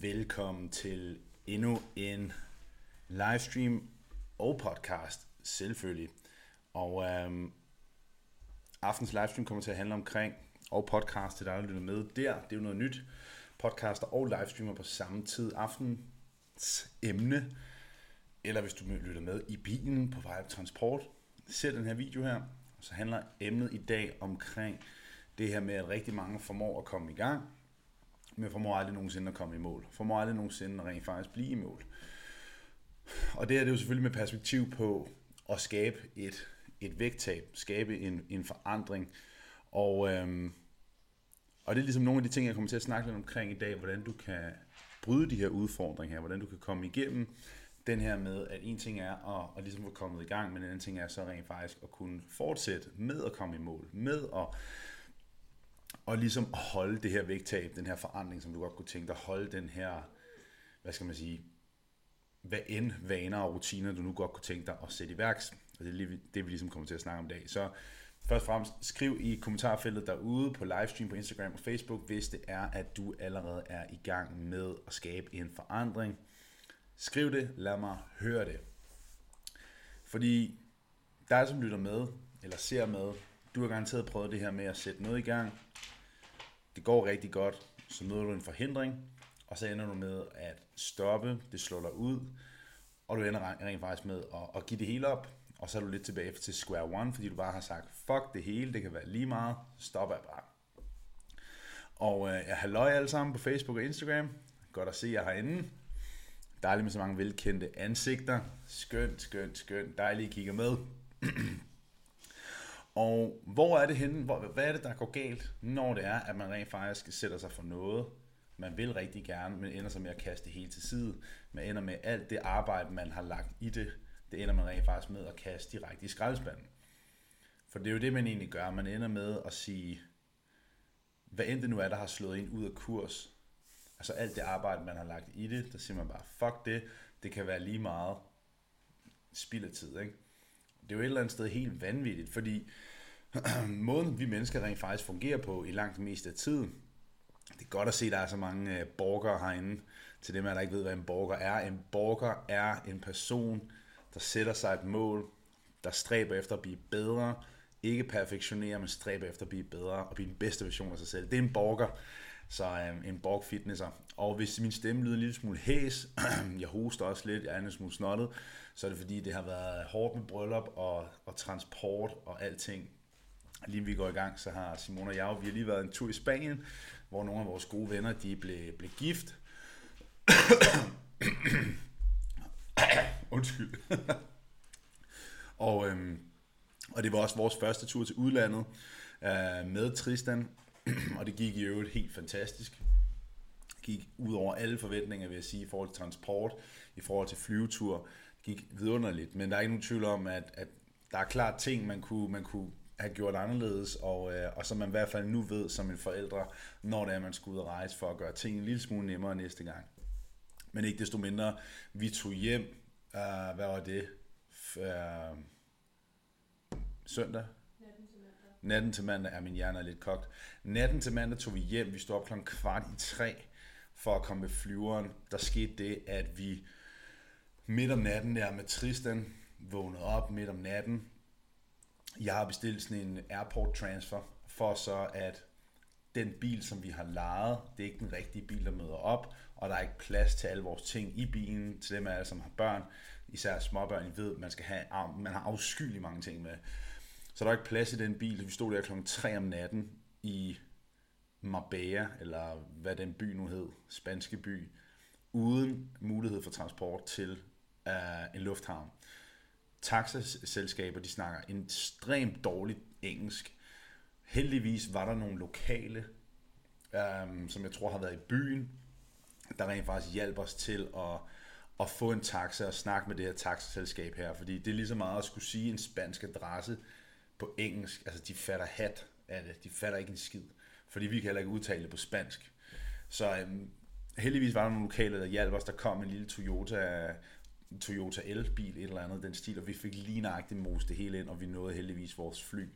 velkommen til endnu en livestream og podcast, selvfølgelig. Og øhm, aftens livestream kommer til at handle omkring, og podcast til dig, der lytter med der. Det er jo noget nyt. Podcaster og livestreamer på samme tid. Aftens emne, eller hvis du lytter med i bilen på vej transport, ser den her video her. Så handler emnet i dag omkring det her med, at rigtig mange formår at komme i gang, men formår aldrig nogensinde at komme i mål. Formår aldrig nogensinde at rent faktisk blive i mål. Og det er det jo selvfølgelig med perspektiv på at skabe et, et vægttab, skabe en, en forandring. Og, øhm, og det er ligesom nogle af de ting, jeg kommer til at snakke lidt omkring i dag, hvordan du kan bryde de her udfordringer her, hvordan du kan komme igennem den her med, at en ting er at, at ligesom få kommet i gang, men en anden ting er så rent faktisk at kunne fortsætte med at komme i mål, med at og ligesom holde det her vægttab, den her forandring, som du godt kunne tænke dig, holde den her, hvad skal man sige, hvad end vaner og rutiner, du nu godt kunne tænke dig at sætte i værks. Og det er lige det, vi ligesom kommer til at snakke om i dag. Så først og fremmest, skriv i kommentarfeltet derude på livestream på Instagram og Facebook, hvis det er, at du allerede er i gang med at skabe en forandring. Skriv det, lad mig høre det. Fordi dig, som lytter med, eller ser med, du har garanteret prøvet det her med at sætte noget i gang. Det går rigtig godt, så møder du en forhindring, og så ender du med at stoppe, det slår dig ud, og du ender rent faktisk med at, at give det hele op, og så er du lidt tilbage til square one, fordi du bare har sagt, fuck det hele, det kan være lige meget, stopper jeg bare. Og øh, jeg halløj alle sammen på Facebook og Instagram. Godt at se jer herinde. Dejligt med så mange velkendte ansigter. Skønt, skønt, skønt. Dejligt, at I kigger med. Og hvor er det henne, hvor, hvad er det, der går galt, når det er, at man rent faktisk sætter sig for noget, man vil rigtig gerne, men ender så med at kaste det hele til side. Man ender med alt det arbejde, man har lagt i det, det ender man rent faktisk med at kaste direkte i skraldespanden. For det er jo det, man egentlig gør. Man ender med at sige, hvad end det nu er, der har slået en ud af kurs, altså alt det arbejde, man har lagt i det, der siger man bare, fuck det, det kan være lige meget spild af tid, ikke? Det er jo et eller andet sted helt vanvittigt, fordi måden vi mennesker rent faktisk fungerer på i langt mest af tiden, det er godt at se, at der er så mange øh, borgere herinde, til dem, der ikke ved, hvad en borger er. En borger er en person, der sætter sig et mål, der stræber efter at blive bedre, ikke perfektionere, men stræber efter at blive bedre og blive den bedste version af sig selv. Det er en borger, så øh, en borg fitnesser. Og hvis min stemme lyder en lille smule hæs, jeg hoster også lidt, jeg er en smule snottet, så er det fordi, det har været hårdt med bryllup og, og transport og alting. Lige vi går i gang, så har Simone og jeg, vi har lige været en tur i Spanien, hvor nogle af vores gode venner, de blev, blev gift. Undskyld. og, øhm, og det var også vores første tur til udlandet øh, med Tristan, og det gik i øvrigt helt fantastisk. Det gik ud over alle forventninger, vil jeg sige, i forhold til transport, i forhold til flyvetur gik vidunderligt, men der er ikke nogen tvivl om, at, at der er klart ting, man kunne, man kunne have gjort anderledes, og, øh, og som man i hvert fald nu ved som en forældre, når det er, man skal ud og rejse for at gøre ting en lille smule nemmere næste gang. Men ikke desto mindre, vi tog hjem, øh, hvad var det? Uh, søndag? Natten til mandag. Natten til mandag er min hjerne er lidt kogt. Natten til mandag tog vi hjem, vi stod op klokken kvart i tre for at komme med flyveren. Der skete det, at vi midt om natten der med Tristan, vågnede op midt om natten. Jeg har bestilt sådan en airport transfer, for så at den bil, som vi har lejet, det er ikke den rigtige bil, der møder op, og der er ikke plads til alle vores ting i bilen, til dem af som har børn, især småbørn, I ved, man, skal have, man har afskyeligt mange ting med. Så der er ikke plads i den bil, vi stod der klokken 3 om natten i Marbella, eller hvad den by nu hed, spanske by, uden mulighed for transport til uh, en lufthavn. Taxaselskaber, de snakker en ekstremt dårligt engelsk. Heldigvis var der nogle lokale, øhm, som jeg tror har været i byen, der rent faktisk hjalp os til at, at få en taxa og snakke med det her taxaselskab her, fordi det er lige så meget at skulle sige en spansk adresse på engelsk. Altså, de fatter hat af det. De fatter ikke en skid, fordi vi kan heller ikke udtale det på spansk. Så øhm, heldigvis var der nogle lokale, der hjalp os. Der kom en lille Toyota Toyota elbil, et eller andet den stil, og vi fik lige nøjagtigt mos det hele ind, og vi nåede heldigvis vores fly.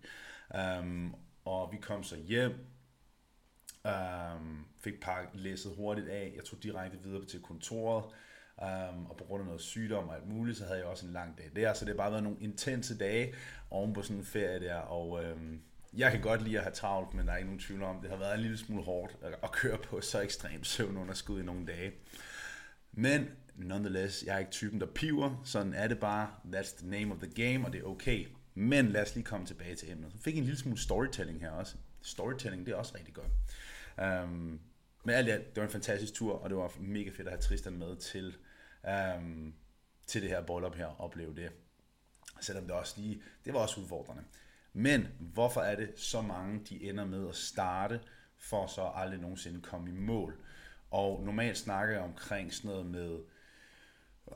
Um, og vi kom så hjem, Um, fik pakket læsset hurtigt af. Jeg tog direkte videre til kontoret. Um, og på grund af noget sygdom og alt muligt, så havde jeg også en lang dag der. Så det har bare været nogle intense dage oven på sådan en ferie der. Og um, jeg kan godt lide at have travlt, men der er ikke nogen tvivl om, det har været en lille smule hårdt at køre på så ekstremt søvnunderskud i nogle dage. Men nonetheless, jeg er ikke typen, der piver. Sådan er det bare. That's the name of the game, og det er okay. Men lad os lige komme tilbage til emnet. Så fik en lille smule storytelling her også. Storytelling, det er også rigtig godt. Um, men alt det var en fantastisk tur, og det var mega fedt at have Tristan med til, um, til det her bryllup her, og opleve det. Selvom det også lige, det var også udfordrende. Men hvorfor er det så mange, de ender med at starte, for så aldrig nogensinde komme i mål? Og normalt snakker jeg omkring sådan noget med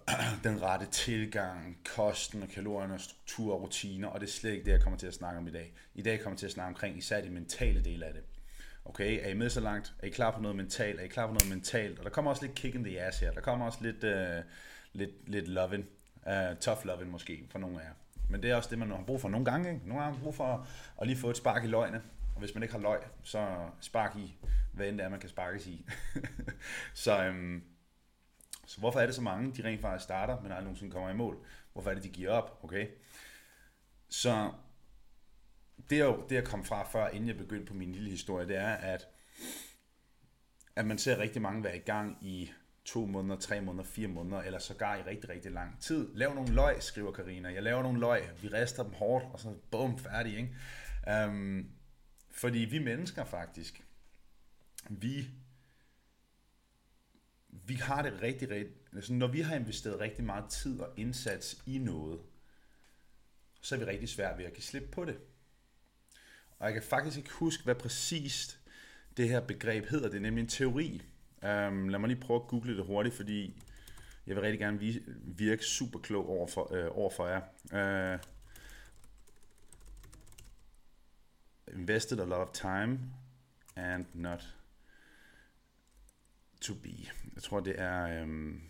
den rette tilgang, kosten og kalorierne, struktur og rutiner, og det er slet ikke det, jeg kommer til at snakke om i dag. I dag kommer jeg til at snakke omkring især de mentale dele af det. Okay, er I med så langt? Er I klar på noget mentalt? Er I klar på noget mentalt? Og der kommer også lidt kick in the ass her. Der kommer også lidt, uh, lidt, lidt loving. Uh, øh, tough loving måske for nogle af jer. Men det er også det, man har brug for nogle gange. Ikke? Nogle gange har man brug for at lige få et spark i løgene. Og hvis man ikke har løg, så spark i, hvad end det er, man kan sparkes i. så, øhm, så hvorfor er det så mange, de rent faktisk starter, men aldrig nogensinde kommer i mål? Hvorfor er det, de giver op? Okay? Så det, er jo, det jeg kom fra før, inden jeg begyndte på min lille historie, det er, at, at man ser rigtig mange være i gang i to måneder, tre måneder, fire måneder, eller sågar i rigtig, rigtig lang tid. Lav nogle løg, skriver Karina. Jeg laver nogle løg, vi rester dem hårdt, og så bum, færdig. Ikke? Um, fordi vi mennesker faktisk, vi, vi har det rigtig, rigtig, altså når vi har investeret rigtig meget tid og indsats i noget, så er vi rigtig svært ved at give slip på det. Og jeg kan faktisk ikke huske, hvad præcist det her begreb hedder. Det er nemlig en teori. Um, lad mig lige prøve at google det hurtigt, fordi jeg vil rigtig gerne virke super klog over for, øh, over for jer. Uh, invested a lot of time and not to be. Jeg tror, det er... Øhm,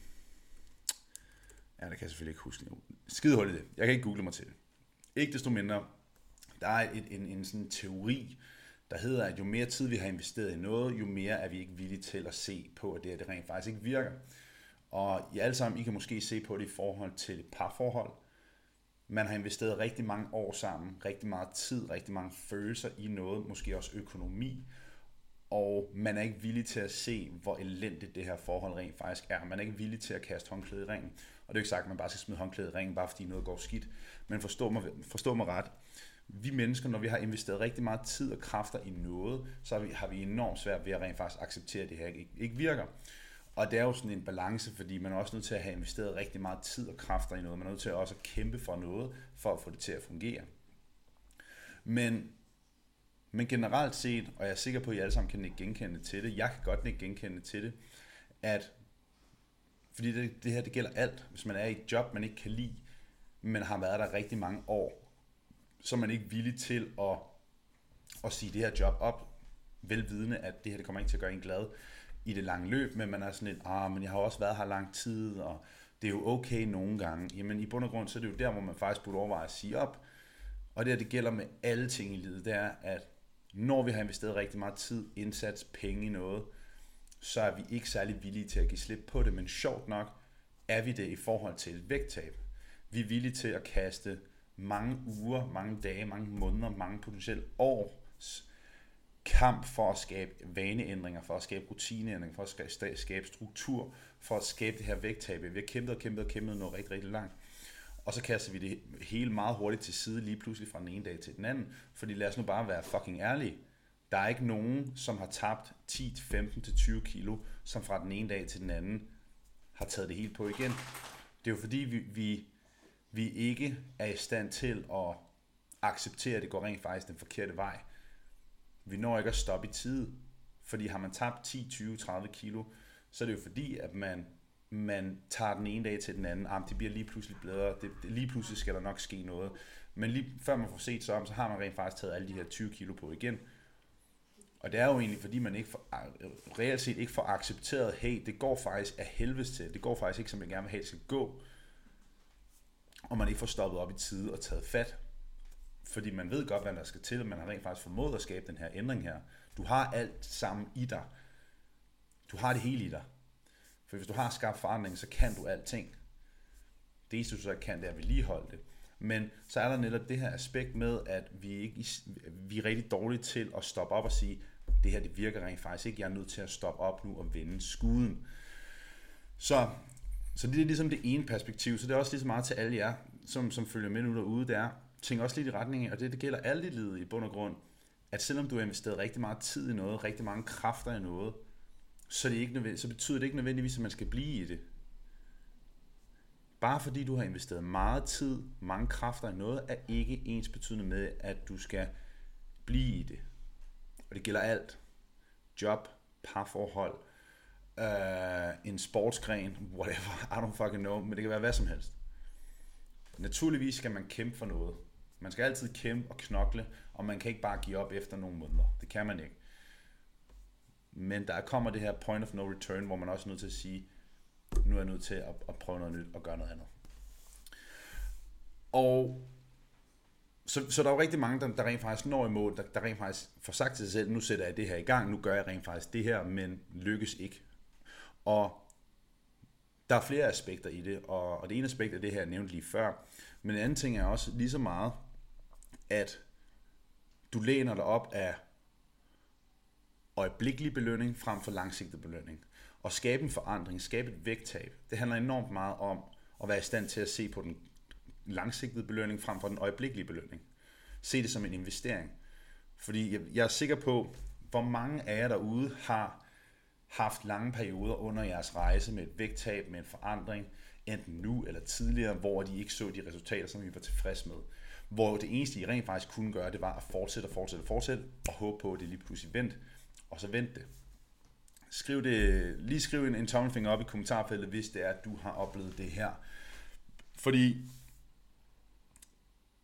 ja, det kan jeg selvfølgelig ikke huske nu. I det. Jeg kan ikke google mig til det. Ikke desto mindre, der er et, en, en sådan teori, der hedder, at jo mere tid vi har investeret i noget, jo mere er vi ikke villige til at se på, at det, at det rent faktisk ikke virker. Og I alle sammen, I kan måske se på det i forhold til et parforhold, man har investeret rigtig mange år sammen, rigtig meget tid, rigtig mange følelser i noget, måske også økonomi, og man er ikke villig til at se, hvor elendigt det her forhold rent faktisk er. Man er ikke villig til at kaste håndklædet i ringen. Og det er ikke sagt, at man bare skal smide håndklædet i ringen, bare fordi noget går skidt. Men forstå mig, forstå mig ret. Vi mennesker, når vi har investeret rigtig meget tid og kræfter i noget, så har vi, har vi enormt svært ved at rent faktisk acceptere, at det her ikke, ikke virker. Og det er jo sådan en balance, fordi man er også nødt til at have investeret rigtig meget tid og kræfter i noget. Man er nødt til også at kæmpe for noget, for at få det til at fungere. Men, men generelt set, og jeg er sikker på, at I alle sammen kan ikke genkende til det, jeg kan godt ikke genkende til det, at fordi det, det her, det gælder alt. Hvis man er i et job, man ikke kan lide, men har været der rigtig mange år, så er man ikke villig til at, at sige det her job op, velvidende, at det her det kommer ikke til at gøre en glad i det lange løb, men man er sådan lidt, ah, men jeg har også været her lang tid, og det er jo okay nogle gange. Jamen i bund og grund, så er det jo der, hvor man faktisk burde overveje at sige op. Og det her, det gælder med alle ting i livet, det er, at når vi har investeret rigtig meget tid, indsats, penge i noget, så er vi ikke særlig villige til at give slip på det, men sjovt nok er vi det i forhold til et vægttab. Vi er villige til at kaste mange uger, mange dage, mange måneder, mange potentielt års kamp for at skabe vaneændringer, for at skabe rutineændringer, for at skabe struktur, for at skabe det her vægttab. Vi har kæmpet og kæmpet og kæmpet noget rigtig, rigtig langt. Og så kaster vi det hele meget hurtigt til side, lige pludselig fra den ene dag til den anden. Fordi lad os nu bare være fucking ærlige. Der er ikke nogen, som har tabt 10, 15 til 20 kilo, som fra den ene dag til den anden har taget det helt på igen. Det er jo fordi, vi, vi, vi ikke er i stand til at acceptere, at det går rent faktisk den forkerte vej vi når ikke at stoppe i tide. Fordi har man tabt 10, 20, 30 kilo, så er det jo fordi, at man, man tager den ene dag til den anden. Jamen, det bliver lige pludselig bedre. Det, det, lige pludselig skal der nok ske noget. Men lige før man får set sig om, så har man rent faktisk taget alle de her 20 kilo på igen. Og det er jo egentlig, fordi man ikke får, ah, reelt set ikke får accepteret, hey, det går faktisk af helvedes til. Det går faktisk ikke, som jeg gerne vil have, det skal gå. Og man ikke får stoppet op i tide og taget fat fordi man ved godt, hvad der skal til, og man har rent faktisk formået at skabe den her ændring her. Du har alt sammen i dig. Du har det hele i dig. For hvis du har skabt forandring, så kan du alting. Det eneste, du så kan, det er at vedligeholde det. Men så er der netop det her aspekt med, at vi, ikke, vi er rigtig dårlige til at stoppe op og sige, det her det virker rent faktisk ikke, jeg er nødt til at stoppe op nu og vende skuden. Så, så det er ligesom det ene perspektiv, så det er også lige så meget til alle jer, som, som følger med nu derude, det er, tænk også lidt i retning af, og det, det gælder alle i livet i bund og grund, at selvom du har investeret rigtig meget tid i noget, rigtig mange kræfter i noget, så, det ikke så betyder det ikke nødvendigvis, at man skal blive i det. Bare fordi du har investeret meget tid, mange kræfter i noget, er ikke ens betydende med, at du skal blive i det. Og det gælder alt. Job, parforhold, øh, en sportsgren, whatever, I don't fucking know, men det kan være hvad som helst. Naturligvis skal man kæmpe for noget. Man skal altid kæmpe og knokle, og man kan ikke bare give op efter nogle måneder. Det kan man ikke. Men der kommer det her point of no return, hvor man også er nødt til at sige, nu er jeg nødt til at, at prøve noget nyt og gøre noget andet. Og så, så der er jo rigtig mange, der, der rent faktisk når i mål, der, der rent faktisk får sagt til sig selv, nu sætter jeg det her i gang, nu gør jeg rent faktisk det her, men lykkes ikke. Og der er flere aspekter i det, og, og det ene aspekt er det her, jeg nævnte lige før, men en anden ting er også lige så meget, at du læner dig op af øjeblikkelig belønning frem for langsigtet belønning. Og skabe en forandring, skabe et vægttab, det handler enormt meget om at være i stand til at se på den langsigtede belønning frem for den øjeblikkelige belønning. Se det som en investering. Fordi jeg, jeg er sikker på, hvor mange af jer derude har haft lange perioder under jeres rejse med et vægttab, med en forandring, enten nu eller tidligere, hvor de ikke så de resultater, som vi var tilfreds med. Hvor det eneste, I rent faktisk kunne gøre, det var at fortsætte og fortsætte og fortsætte, og håbe på, at det lige pludselig vendte, og så vent det. Skriv det, lige skriv en, en tommelfinger op i kommentarfeltet, hvis det er, at du har oplevet det her. Fordi,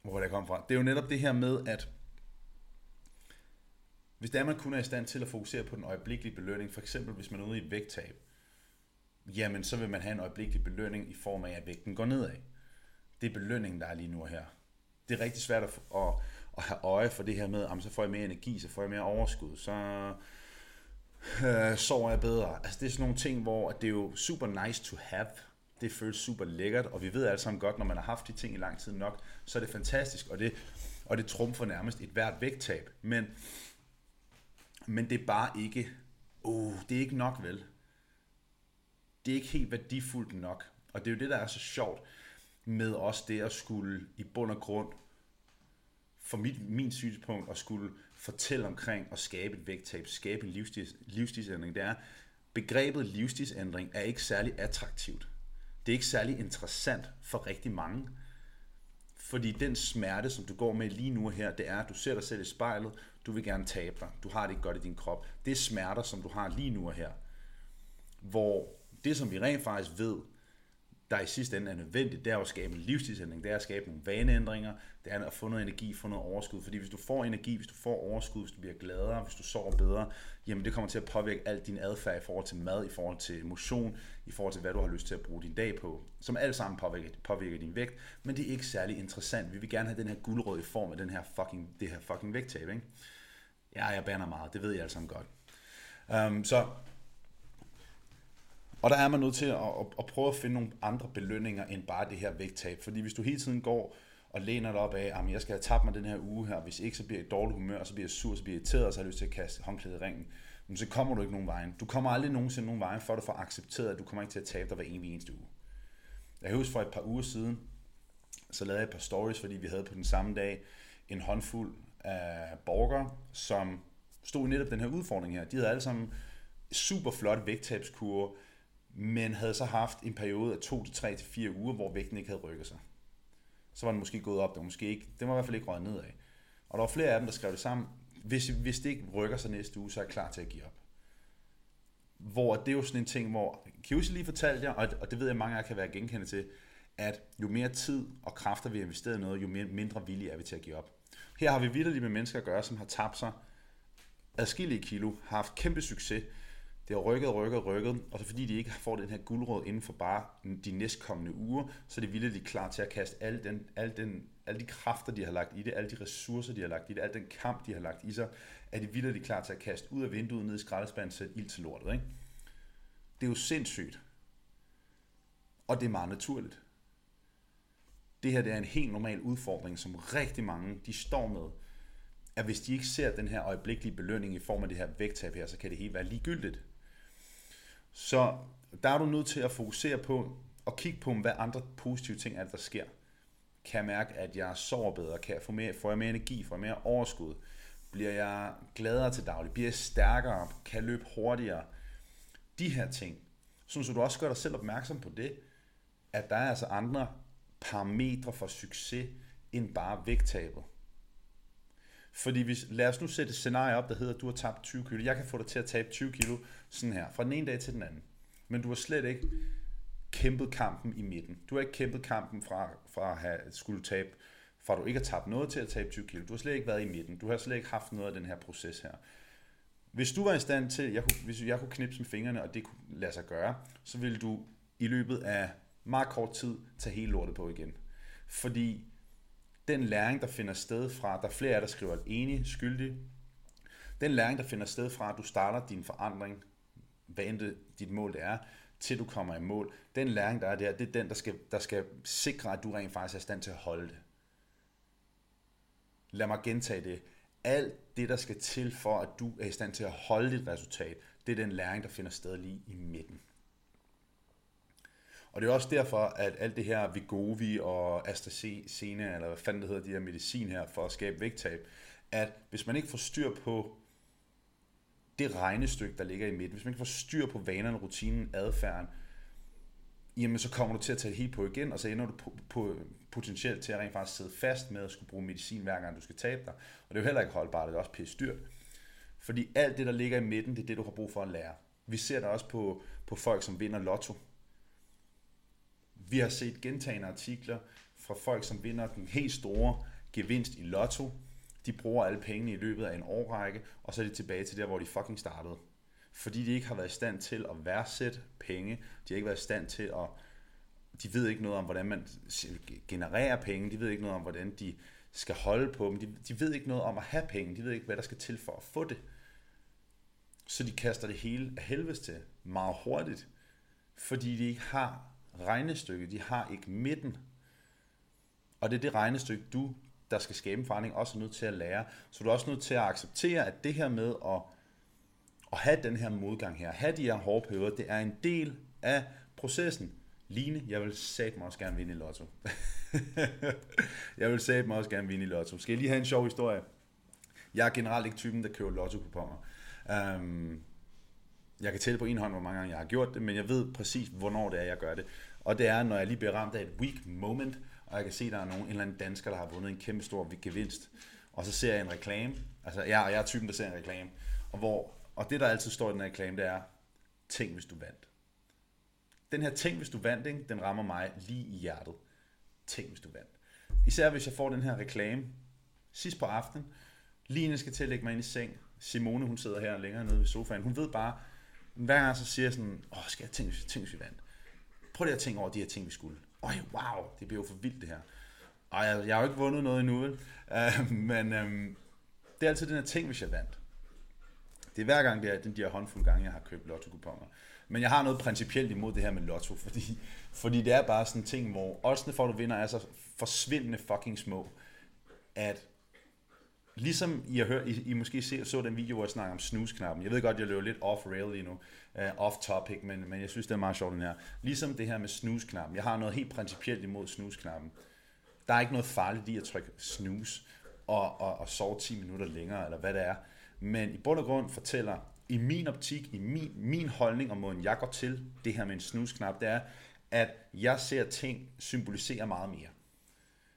hvor er det kom fra? Det er jo netop det her med, at hvis det er, man kun er i stand til at fokusere på den øjeblikkelige belønning, for eksempel hvis man er ude i et vægttab, jamen så vil man have en øjeblikkelig belønning i form af, at vægten går nedad. Det er belønningen, der er lige nu her. Det er rigtig svært at, at, at have øje for det her med, jamen, så får jeg mere energi, så får jeg mere overskud, så øh, sover jeg bedre. Altså det er sådan nogle ting, hvor det er jo super nice to have. Det føles super lækkert, og vi ved alle sammen godt, når man har haft de ting i lang tid nok, så er det fantastisk, og det, og det trumfer nærmest et hvert vægttab. Men, men det er bare ikke, uh, det er ikke nok vel det er ikke helt værdifuldt nok. Og det er jo det, der er så sjovt med os, det at skulle i bund og grund, for mit, min synspunkt, at skulle fortælle omkring at skabe et vægttab, skabe en livsstils, livsstilsændring, det er, begrebet livsstilsændring er ikke særlig attraktivt. Det er ikke særlig interessant for rigtig mange. Fordi den smerte, som du går med lige nu her, det er, at du ser dig selv i spejlet, du vil gerne tabe dig, du har det ikke godt i din krop. Det er smerter, som du har lige nu her. Hvor det, som vi rent faktisk ved, der i sidste ende er nødvendigt, det er at skabe en livsstilsændring, det er at skabe nogle vaneændringer, det er at få noget energi, få noget overskud. Fordi hvis du får energi, hvis du får overskud, hvis du bliver gladere, hvis du sover bedre, jamen det kommer til at påvirke alt din adfærd i forhold til mad, i forhold til motion, i forhold til hvad du har lyst til at bruge din dag på, som alt sammen påvirker, påvirker din vægt, men det er ikke særlig interessant. Vi vil gerne have den her guldrød i form af den her fucking, det her fucking vægttab, ikke? Ja, jeg baner meget, det ved jeg alle sammen godt. Um, så og der er man nødt til at, at, at prøve at finde nogle andre belønninger end bare det her vægttab. Fordi hvis du hele tiden går og læner dig op af, at jeg skal have tabt mig den her uge her, hvis ikke så bliver jeg i dårligt humør, så bliver jeg sur, så bliver jeg irriteret, og så har jeg lyst til at kaste håndklædet i ringen, men så kommer du ikke nogen vejen. Du kommer aldrig nogensinde nogen vejen, før du får accepteret, at du kommer ikke til at tabe dig hver evig eneste uge. Jeg husker for et par uger siden, så lavede jeg et par stories, fordi vi havde på den samme dag en håndfuld af borgere, som stod i netop den her udfordring her. De havde alle sammen super flotte vægttabskurve, men havde så haft en periode af 2 til 3 til 4 uger, hvor vægten ikke havde rykket sig. Så var den måske gået op, det var måske ikke, det var i hvert fald ikke røget nedad. Og der var flere af dem, der skrev det sammen, hvis, hvis det ikke rykker sig næste uge, så er jeg klar til at give op. Hvor det er jo sådan en ting, hvor Kiyoshi lige fortalte jer, og det ved jeg mange af jer kan være genkendte til, at jo mere tid og kræfter vi har investeret i noget, jo mere, mindre villige er vi til at give op. Her har vi vidderligt med mennesker at gøre, som har tabt sig adskillige kilo, har haft kæmpe succes, det har rykket, rykket, rykket, og så fordi de ikke får den her guldråd inden for bare de næstkommende uger, så er de vildt klar til at kaste alle, den, alle, den, alle de kræfter, de har lagt i det, alle de ressourcer, de har lagt i det, al den kamp, de har lagt i sig, er de vildt klar til at kaste ud af vinduet, ned i skraldespanden, sætte ild til lortet. Ikke? Det er jo sindssygt. Og det er meget naturligt. Det her det er en helt normal udfordring, som rigtig mange de står med. At hvis de ikke ser den her øjeblikkelige belønning i form af det her vægttab her, så kan det helt være ligegyldigt. Så der er du nødt til at fokusere på og kigge på, hvad andre positive ting er, der sker. Kan jeg mærke, at jeg sover bedre? Kan jeg få mere, får jeg mere energi? Får jeg mere overskud? Bliver jeg gladere til daglig? Bliver jeg stærkere? Kan jeg løbe hurtigere? De her ting. Så du også gør dig selv opmærksom på det, at der er altså andre parametre for succes end bare vægttabet. Fordi hvis, lad os nu sætte et scenarie op, der hedder, at du har tabt 20 kilo. Jeg kan få dig til at tabe 20 kilo sådan her, fra den ene dag til den anden. Men du har slet ikke kæmpet kampen i midten. Du har ikke kæmpet kampen fra, fra at have skulle tabe, fra du ikke har tabt noget til at tabe 20 kilo. Du har slet ikke været i midten. Du har slet ikke haft noget af den her proces her. Hvis du var i stand til, jeg kunne, hvis jeg kunne knipse med fingrene, og det kunne lade sig gøre, så ville du i løbet af meget kort tid tage hele lortet på igen. Fordi den læring, der finder sted fra, der er flere af der skriver enig, skyldig, den læring, der finder sted fra, at du starter din forandring, hvad end det, dit mål det er, til du kommer i mål, den læring, der er der, det er den, der skal, der skal sikre, at du rent faktisk er i stand til at holde det. Lad mig gentage det. Alt det, der skal til for, at du er i stand til at holde dit resultat, det er den læring, der finder sted lige i midten. Og det er også derfor, at alt det her Vigovi og AstraZeneca, eller hvad fanden det hedder, de her medicin her, for at skabe vægttab, at hvis man ikke får styr på det regnestykke, der ligger i midten, hvis man ikke får styr på vanerne, rutinen, adfærden, jamen så kommer du til at tage det helt på igen, og så ender du på, på, potentielt til at rent faktisk sidde fast med at skulle bruge medicin hver gang du skal tabe dig. Og det er jo heller ikke holdbart, det er også pisse dyrt. Fordi alt det, der ligger i midten, det er det, du har brug for at lære. Vi ser det også på, på folk, som vinder lotto. Vi har set gentagende artikler fra folk, som vinder den helt store gevinst i lotto. De bruger alle pengene i løbet af en årrække, og så er de tilbage til der, hvor de fucking startede. Fordi de ikke har været i stand til at værdsætte penge. De har ikke været i stand til at... De ved ikke noget om, hvordan man genererer penge. De ved ikke noget om, hvordan de skal holde på dem. De, de ved ikke noget om at have penge. De ved ikke, hvad der skal til for at få det. Så de kaster det hele af helvedes til meget hurtigt. Fordi de ikke har regnestykke. De har ikke midten. Og det er det regnestykke, du, der skal skabe en forandring, også er nødt til at lære. Så du er også nødt til at acceptere, at det her med at, at have den her modgang her, have de her hårde perioder, det er en del af processen. Line, jeg vil sætte mig også gerne vinde i lotto. jeg vil sætte mig også gerne vinde i lotto. Skal jeg lige have en sjov historie? Jeg er generelt ikke typen, der køber lotto-kuponer. Um, jeg kan tælle på en hånd, hvor mange gange jeg har gjort det, men jeg ved præcis, hvornår det er, jeg gør det. Og det er, når jeg lige bliver ramt af et weak moment, og jeg kan se, at der er nogen, en eller anden dansker, der har vundet en kæmpe stor gevinst. Og så ser jeg en reklame. Altså, jeg, jeg er typen, der ser en reklame. Og, hvor, og det, der altid står i den reklame, det er, tænk, hvis du vandt. Den her ting, hvis du vandt, ikke, den rammer mig lige i hjertet. Tænk, hvis du vandt. Især hvis jeg får den her reklame sidst på aftenen. Line skal til at lægge mig ind i seng. Simone, hun sidder her længere nede ved sofaen. Hun ved bare, hver gang så siger jeg sådan, åh, skal jeg tænke, tænke hvis vi vandt? Prøv lige at tænke over de her ting, vi skulle. Øj, wow, det bliver jo for vildt det her. Og jeg, jeg har jo ikke vundet noget endnu, vel? Uh, men um, det er altid den her ting, hvis jeg vandt. Det er hver gang, det er den der håndfuld gange, jeg har købt lotto-kuponer. Men jeg har noget principielt imod det her med lotto, fordi, fordi det er bare sådan en ting, hvor oddsene for, at du vinder, er så forsvindende fucking små, at Ligesom I har hørt, I, I måske se, så den video, hvor jeg snakker om snooze-knappen. Jeg ved godt, jeg løber lidt off-rail lige nu, uh, off-topic, men, men jeg synes, det er meget sjovt, den her. Ligesom det her med snooze-knappen. Jeg har noget helt principielt imod snooze-knappen. Der er ikke noget farligt i at trykke snooze og, og, og sove 10 minutter længere, eller hvad det er. Men i bund og grund fortæller, i min optik, i min, min holdning og måden, jeg går til det her med en snooze-knap, det er, at jeg ser ting symbolisere meget mere.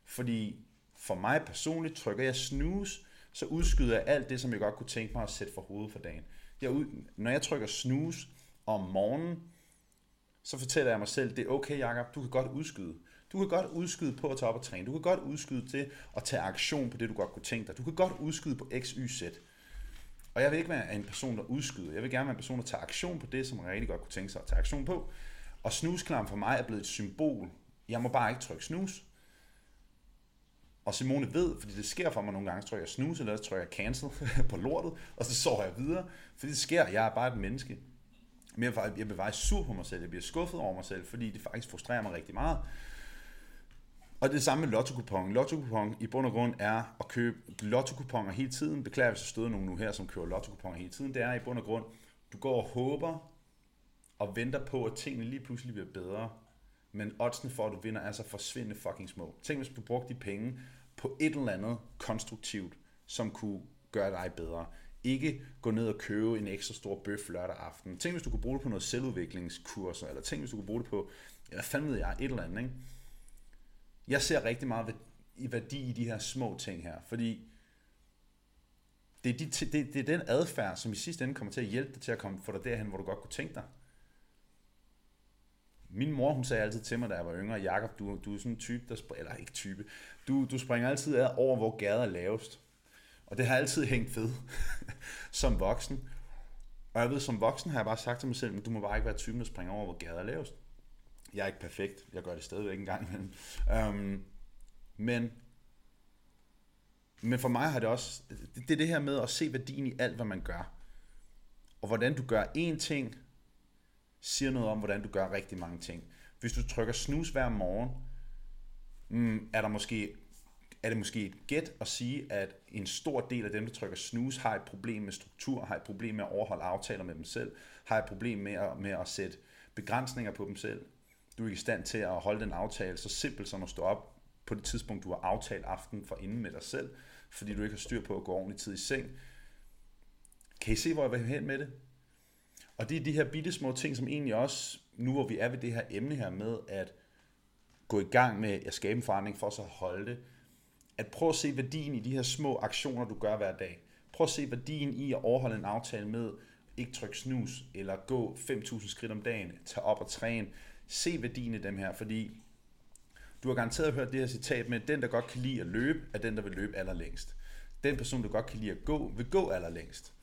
Fordi for mig personligt trykker jeg snooze, så udskyder jeg alt det, som jeg godt kunne tænke mig at sætte for hovedet for dagen. Jeg ud, når jeg trykker snooze om morgenen, så fortæller jeg mig selv, det er okay, Jacob, du kan godt udskyde. Du kan godt udskyde på at tage op og træne. Du kan godt udskyde til at tage aktion på det, du godt kunne tænke dig. Du kan godt udskyde på X, Y, Z. Og jeg vil ikke være en person, der udskyder. Jeg vil gerne være en person, der tager aktion på det, som man rigtig godt kunne tænke sig at tage aktion på. Og snusklam for mig er blevet et symbol. Jeg må bare ikke trykke snus. Og Simone ved, fordi det sker for mig nogle gange, så tror jeg snus, eller så tror jeg cancel på lortet, og så sover jeg videre. Fordi det sker, jeg er bare et menneske. Men jeg, jeg bliver faktisk sur på mig selv, jeg bliver skuffet over mig selv, fordi det faktisk frustrerer mig rigtig meget. Og det er det samme med lotto-kupon. Lotto-kupon i bund og grund er at købe lotto hele tiden. Beklager, hvis der støder nogen nu her, som køber lotto hele tiden. Det er i bund og grund, du går og håber og venter på, at tingene lige pludselig bliver bedre. Men oddsene for, at du vinder, er så forsvindende fucking små. Tænk, hvis du brugte de penge på et eller andet konstruktivt, som kunne gøre dig bedre. Ikke gå ned og købe en ekstra stor bøf lørdag aften. Tænk, hvis du kunne bruge det på noget selvudviklingskurser, eller tænk, hvis du kunne bruge det på, hvad fanden ved jeg, et eller andet, ikke? Jeg ser rigtig meget i værdi i de her små ting her, fordi det er, de, det, det er den adfærd, som i sidste ende kommer til at hjælpe dig til at komme, få dig derhen, hvor du godt kunne tænke dig. Min mor, hun sagde altid til mig, da jeg var yngre, Jakob, du, du er sådan en type, der springer, eller ikke type, du, du springer altid af over, hvor gader er lavest. Og det har altid hængt ved som voksen. Og jeg ved, som voksen har jeg bare sagt til mig selv, at du må bare ikke være typen, der springer over, hvor gader er lavest. Jeg er ikke perfekt. Jeg gør det stadigvæk en gang imellem. Øhm, men, men for mig har det også, det, det er det her med at se værdien i alt, hvad man gør. Og hvordan du gør én ting, siger noget om, hvordan du gør rigtig mange ting. Hvis du trykker snus hver morgen, mm, er der måske er det måske et gæt at sige, at en stor del af dem, der trykker snus, har et problem med struktur, har et problem med at overholde aftaler med dem selv, har et problem med at, med at sætte begrænsninger på dem selv. Du er ikke i stand til at holde den aftale så simpelt som at stå op på det tidspunkt, du har aftalt aften for inden med dig selv, fordi du ikke har styr på at gå ordentligt tid i seng. Kan I se, hvor jeg vil hen med det? Og det er de her bitte små ting, som egentlig også, nu hvor vi er ved det her emne her med at gå i gang med at skabe en forandring for så at holde det, at prøve at se værdien i de her små aktioner, du gør hver dag. Prøv at se værdien i at overholde en aftale med ikke trykke snus, eller gå 5.000 skridt om dagen, tage op og træne. Se værdien i dem her, fordi du har garanteret hørt det her citat med, den der godt kan lide at løbe, er den der vil løbe allerlængst. Den person, der godt kan lide at gå, vil gå allerlængst.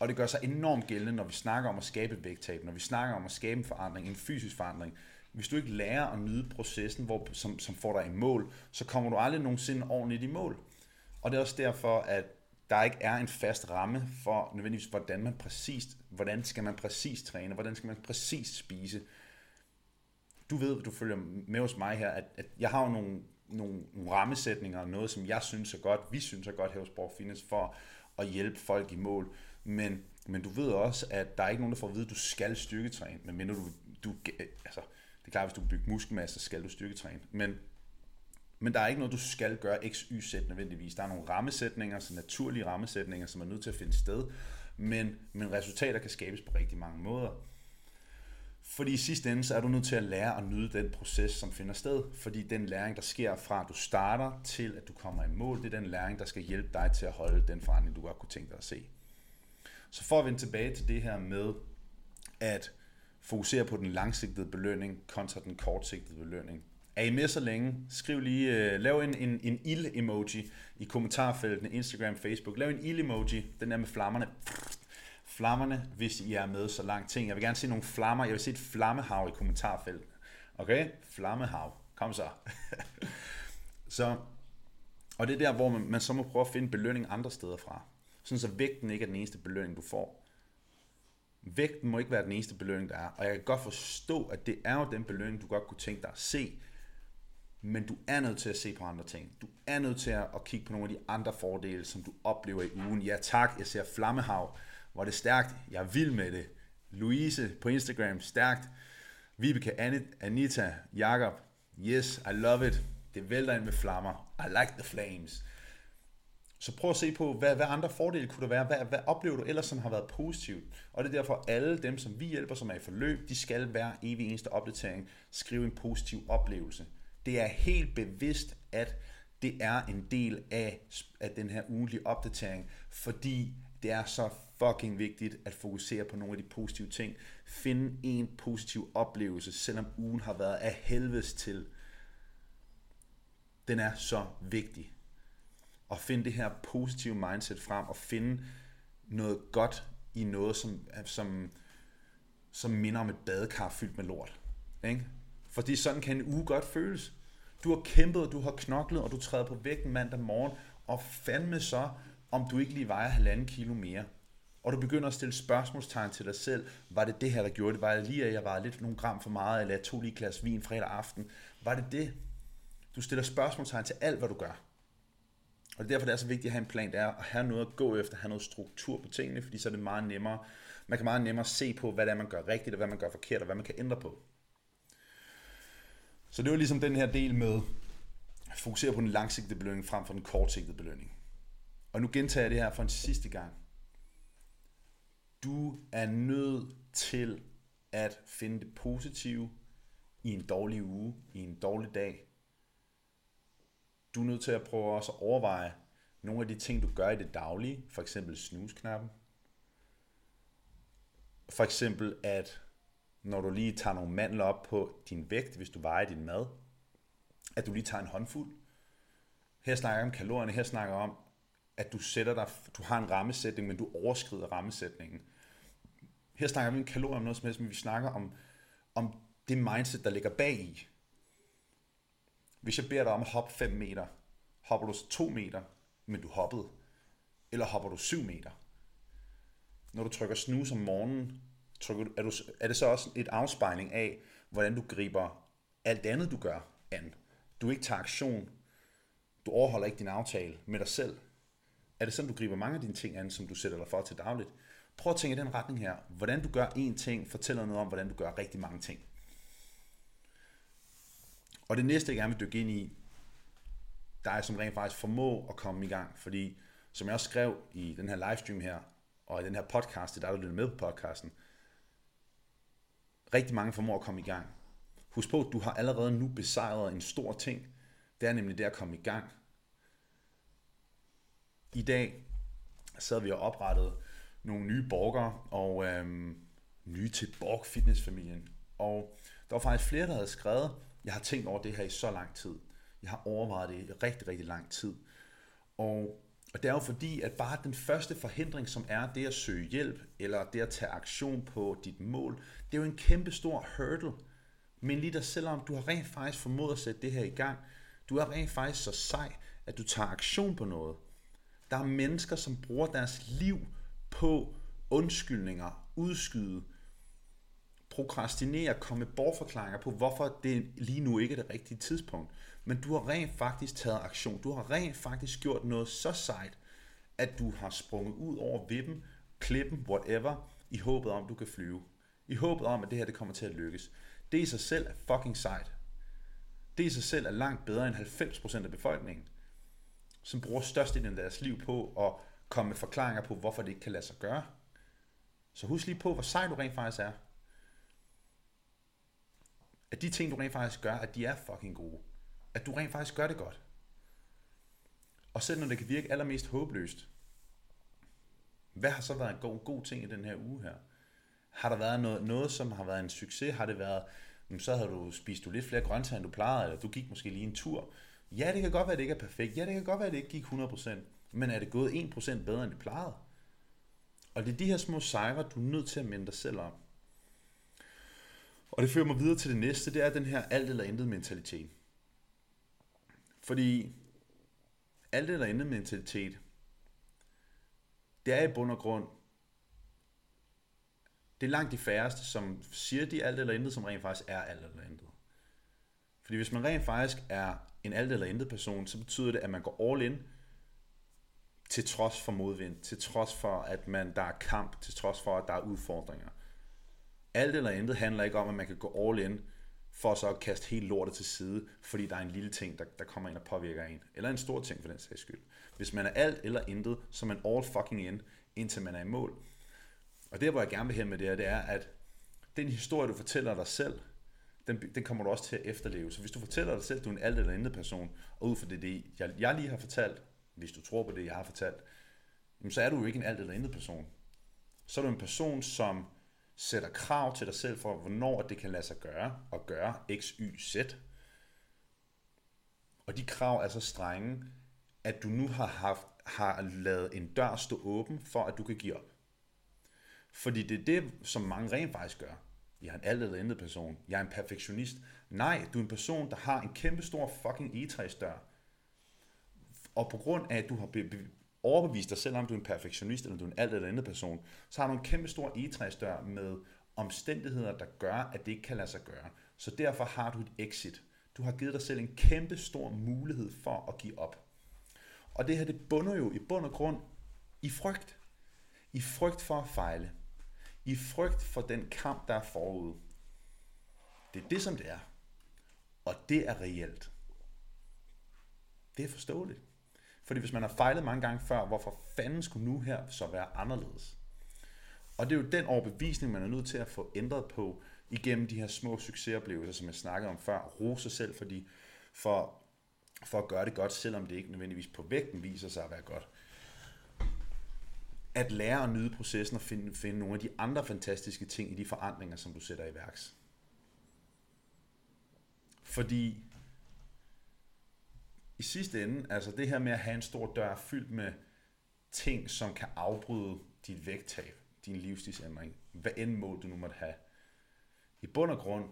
Og det gør sig enormt gældende, når vi snakker om at skabe et vægttab, når vi snakker om at skabe en forandring, en fysisk forandring. Hvis du ikke lærer at nyde processen, hvor, som, som får dig i mål, så kommer du aldrig nogensinde ordentligt i mål. Og det er også derfor, at der ikke er en fast ramme for nødvendigvis, hvordan man præcist, hvordan skal man præcis træne, hvordan skal man præcis spise. Du ved, du følger med hos mig her, at, at jeg har jo nogle, nogle, nogle rammesætninger, noget som jeg synes er godt, vi synes er godt her hos Borg Fitness, for at hjælpe folk i mål. Men, men du ved også, at der er ikke nogen, der får at vide, at du skal styrketræne, medmindre du, du altså, det er klart, hvis du bygger muskelmasse, så skal du styrketræne. Men, men der er ikke noget, du skal gøre x, y, z nødvendigvis. Der er nogle rammesætninger, så naturlige rammesætninger, som er nødt til at finde sted. Men, men resultater kan skabes på rigtig mange måder. Fordi i sidste ende, så er du nødt til at lære at nyde den proces, som finder sted. Fordi den læring, der sker fra, at du starter til, at du kommer i mål, det er den læring, der skal hjælpe dig til at holde den forandring, du godt kunne tænke dig at se. Så for at vende tilbage til det her med, at fokusere på den langsigtede belønning kontra den kortsigtede belønning. Er I med så længe? Skriv lige, uh, lav en, en, en ild-emoji i kommentarfeltene, Instagram, Facebook. Lav en ild-emoji, den der med flammerne. Flammerne, hvis I er med så langt ting. Jeg vil gerne se nogle flammer. Jeg vil se et flammehav i kommentarfeltet. Okay? Flammehav. Kom så. så. Og det er der, hvor man, man så må prøve at finde belønning andre steder fra. Sådan så vægten ikke er den eneste belønning, du får. Vægten må ikke være den eneste belønning, der er. Og jeg kan godt forstå, at det er jo den belønning, du godt kunne tænke dig at se. Men du er nødt til at se på andre ting. Du er nødt til at kigge på nogle af de andre fordele, som du oplever i ugen. Ja tak, jeg ser Flammehav. Hvor det stærkt. Jeg er vild med det. Louise på Instagram, stærkt. Vibeke, Anita, Jakob. Yes, I love it. Det vælter ind med flammer. I like the flames. Så prøv at se på, hvad, hvad andre fordele kunne der være? Hvad, hvad oplever du ellers, som har været positivt? Og det er derfor, alle dem, som vi hjælper, som er i forløb, de skal hver evig eneste opdatering skrive en positiv oplevelse. Det er helt bevidst, at det er en del af, af den her ugentlige opdatering, fordi det er så fucking vigtigt at fokusere på nogle af de positive ting. Finde en positiv oplevelse, selvom ugen har været af helvedes til. Den er så vigtig at finde det her positive mindset frem og finde noget godt i noget, som, som, som minder om et badekar fyldt med lort. Ikke? Fordi sådan kan en uge godt føles. Du har kæmpet, du har knoklet, og du træder på vægten mandag morgen, og fandme så, om du ikke lige vejer halvanden kilo mere. Og du begynder at stille spørgsmålstegn til dig selv. Var det det her, der gjorde det? Var det lige, at jeg var lidt nogle gram for meget, eller jeg tog lige et glas vin fredag aften? Var det det? Du stiller spørgsmålstegn til alt, hvad du gør. Og det er derfor, det er så vigtigt at have en plan, det er at have noget at gå efter, have noget struktur på tingene, fordi så er det meget nemmere. Man kan meget nemmere se på, hvad det er, man gør rigtigt, og hvad man gør forkert, og hvad man kan ændre på. Så det var ligesom den her del med at fokusere på den langsigtede belønning frem for den kortsigtede belønning. Og nu gentager jeg det her for en sidste gang. Du er nødt til at finde det positive i en dårlig uge, i en dårlig dag. Du er nødt til at prøve også at overveje nogle af de ting, du gør i det daglige, for eksempel snusknappen. For eksempel, at når du lige tager nogle mandler op på din vægt, hvis du vejer din mad, at du lige tager en håndfuld. Her snakker jeg om kalorierne, her snakker jeg om, at du sætter dig, du har en rammesætning, men du overskrider rammesætningen. Her snakker vi om kalorier om noget som helst, men vi snakker om, om det mindset, der ligger bag i. Hvis jeg beder dig om at hoppe 5 meter, hopper du 2 meter, men du hoppede? Eller hopper du 7 meter? Når du trykker snus om morgenen, trykker du, er, du, er det så også et afspejling af, hvordan du griber alt andet, du gør, an? Du ikke tager aktion. Du overholder ikke din aftale med dig selv. Er det sådan, du griber mange af dine ting an, som du sætter dig for til dagligt? Prøv at tænke i den retning her. Hvordan du gør én ting, fortæller noget om, hvordan du gør rigtig mange ting. Og det næste, jeg gerne vil dykke ind i, der er som rent faktisk formå at komme i gang. Fordi, som jeg også skrev i den her livestream her, og i den her podcast, der er du lytter med på podcasten, rigtig mange formår at komme i gang. Husk på, at du har allerede nu besejret en stor ting. Det er nemlig det at komme i gang. I dag sad vi og oprettede nogle nye borgere og øhm, nye til Borg Fitness-familien. Og der var faktisk flere, der havde skrevet, jeg har tænkt over det her i så lang tid. Jeg har overvejet det i rigtig, rigtig lang tid. Og, og det er jo fordi, at bare den første forhindring, som er det at søge hjælp, eller det at tage aktion på dit mål, det er jo en kæmpe stor hurdle. Men lige der selvom du har rent faktisk formået at sætte det her i gang, du er rent faktisk så sej, at du tager aktion på noget. Der er mennesker, som bruger deres liv på undskyldninger, udskyde, prokrastinere, komme med bortforklaringer på, hvorfor det lige nu ikke er det rigtige tidspunkt. Men du har rent faktisk taget aktion. Du har rent faktisk gjort noget så sejt, at du har sprunget ud over vippen, klippen, whatever, i håbet om, du kan flyve. I håbet om, at det her det kommer til at lykkes. Det i sig selv er fucking sejt. Det i sig selv er langt bedre end 90% af befolkningen, som bruger størstedelen af deres liv på at komme med forklaringer på, hvorfor det ikke kan lade sig gøre. Så husk lige på, hvor sej du rent faktisk er. At de ting, du rent faktisk gør, at de er fucking gode. At du rent faktisk gør det godt. Og selv når det kan virke allermest håbløst, hvad har så været en god, god ting i den her uge her? Har der været noget, noget, som har været en succes? Har det været, så har du spist du lidt flere grøntsager, end du plejede, eller du gik måske lige en tur. Ja, det kan godt være, at det ikke er perfekt. Ja, det kan godt være, at det ikke gik 100%. Men er det gået 1% bedre, end det plejede? Og det er de her små sejre, du er nødt til at minde dig selv om. Og det fører mig videre til det næste, det er den her alt eller intet mentalitet. Fordi alt eller intet mentalitet, det er i bund og grund, det er langt de færreste, som siger de alt eller intet, som rent faktisk er alt eller intet. Fordi hvis man rent faktisk er en alt eller intet person, så betyder det, at man går all in, til trods for modvind, til trods for, at man, der er kamp, til trods for, at der er udfordringer. Alt eller intet handler ikke om, at man kan gå all in, for så at kaste helt lortet til side, fordi der er en lille ting, der, der kommer ind og påvirker en. Eller en stor ting for den sags skyld. Hvis man er alt eller intet, så er man all fucking in, indtil man er i mål. Og det, hvor jeg gerne vil hen med det her, det er, at den historie, du fortæller dig selv, den, den kommer du også til at efterleve. Så hvis du fortæller dig selv, at du er en alt eller intet person, og ud fra det, det jeg, jeg lige har fortalt, hvis du tror på det, jeg har fortalt, så er du jo ikke en alt eller intet person. Så er du en person, som sætter krav til dig selv for, hvornår det kan lade sig gøre, at gøre x, y, z. Og de krav er så strenge, at du nu har, haft, har lavet en dør stå åben for, at du kan give op. Fordi det er det, som mange rent faktisk gør. Jeg er en alt eller intet person. Jeg er en perfektionist. Nej, du er en person, der har en kæmpe stor fucking egetræsdør. Og på grund af, at du har overbevise dig selv om, du er en perfektionist, eller du er en alt eller andet person, så har du en kæmpe stor egetræsdør med omstændigheder, der gør, at det ikke kan lade sig gøre. Så derfor har du et exit. Du har givet dig selv en kæmpe stor mulighed for at give op. Og det her, det bunder jo i bund og grund i frygt. I frygt for at fejle. I frygt for den kamp, der er forud. Det er det, som det er. Og det er reelt. Det er forståeligt. Fordi hvis man har fejlet mange gange før, hvorfor fanden skulle nu her så være anderledes? Og det er jo den overbevisning, man er nødt til at få ændret på igennem de her små succesoplevelser, som jeg snakkede om før. Rose sig selv fordi, for, for at gøre det godt, selvom det ikke nødvendigvis på vægten viser sig at være godt. At lære at nyde processen og finde, finde nogle af de andre fantastiske ting i de forandringer, som du sætter i værks. Fordi i sidste ende, altså det her med at have en stor dør fyldt med ting, som kan afbryde dit vægttab, din livsstilsændring, hvad end mål du nu måtte have. I bund og grund,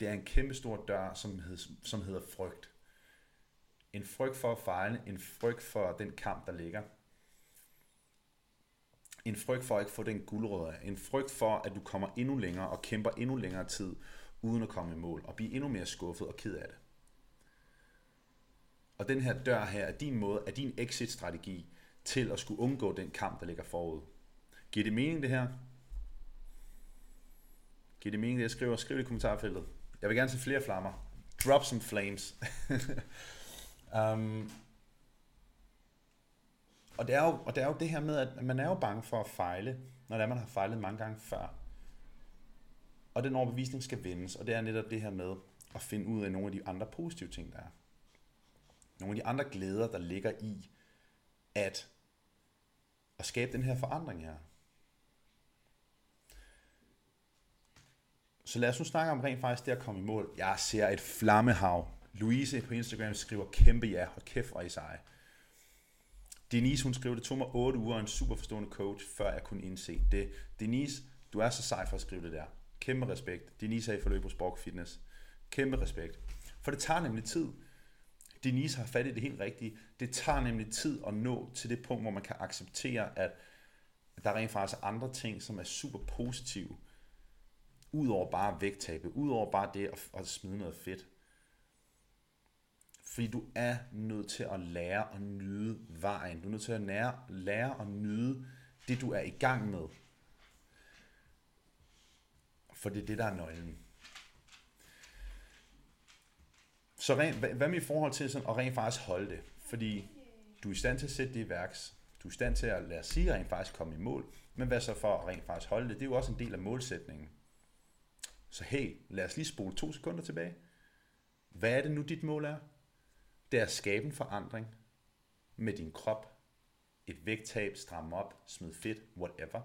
det er en kæmpe stor dør, som, hedder, som hedder frygt. En frygt for at fejle, en frygt for den kamp, der ligger. En frygt for at ikke få den guldrød af. En frygt for, at du kommer endnu længere og kæmper endnu længere tid, uden at komme i mål, og blive endnu mere skuffet og ked af det. Og den her dør her er din måde, er din exit-strategi til at skulle undgå den kamp, der ligger forud. Giver det mening det her? Giver det mening det, jeg skriver? Skriv det i kommentarfeltet. Jeg vil gerne se flere flammer. Drop some flames. um, og, det er jo, og det er jo det her med, at man er jo bange for at fejle, når det er, man har fejlet mange gange før. Og den overbevisning skal vendes, og det er netop det her med at finde ud af nogle af de andre positive ting, der er. Nogle af de andre glæder, der ligger i at, at skabe den her forandring her. Så lad os nu snakke om rent faktisk det at komme i mål. Jeg ser et flammehav. Louise på Instagram skriver kæmpe ja, og kæft hvor I seje. Denise, hun skrev, det tog mig 8 uger en super forstående coach, før jeg kunne indse det. Denise, du er så sej for at skrive det der. Kæmpe respekt. Denise er i forløb hos Borg Fitness. Kæmpe respekt. For det tager nemlig tid. Denise har fat i det helt rigtige. Det tager nemlig tid at nå til det punkt, hvor man kan acceptere, at der rent faktisk er andre ting, som er super positive. Udover bare vægttabet. Udover bare det at, at smide noget fedt. Fordi du er nødt til at lære at nyde vejen. Du er nødt til at lære, lære at nyde det, du er i gang med. For det er det, der er nøglen. Så rent, hvad med i forhold til sådan, at rent faktisk holde det? Fordi du er i stand til at sætte det i værks. Du er i stand til at lade os sige, rent faktisk komme i mål. Men hvad så for at rent faktisk holde det? Det er jo også en del af målsætningen. Så hey, lad os lige spole to sekunder tilbage. Hvad er det nu, dit mål er? Det er at skabe en forandring med din krop. Et vægttab, stramme op, smid fedt, whatever.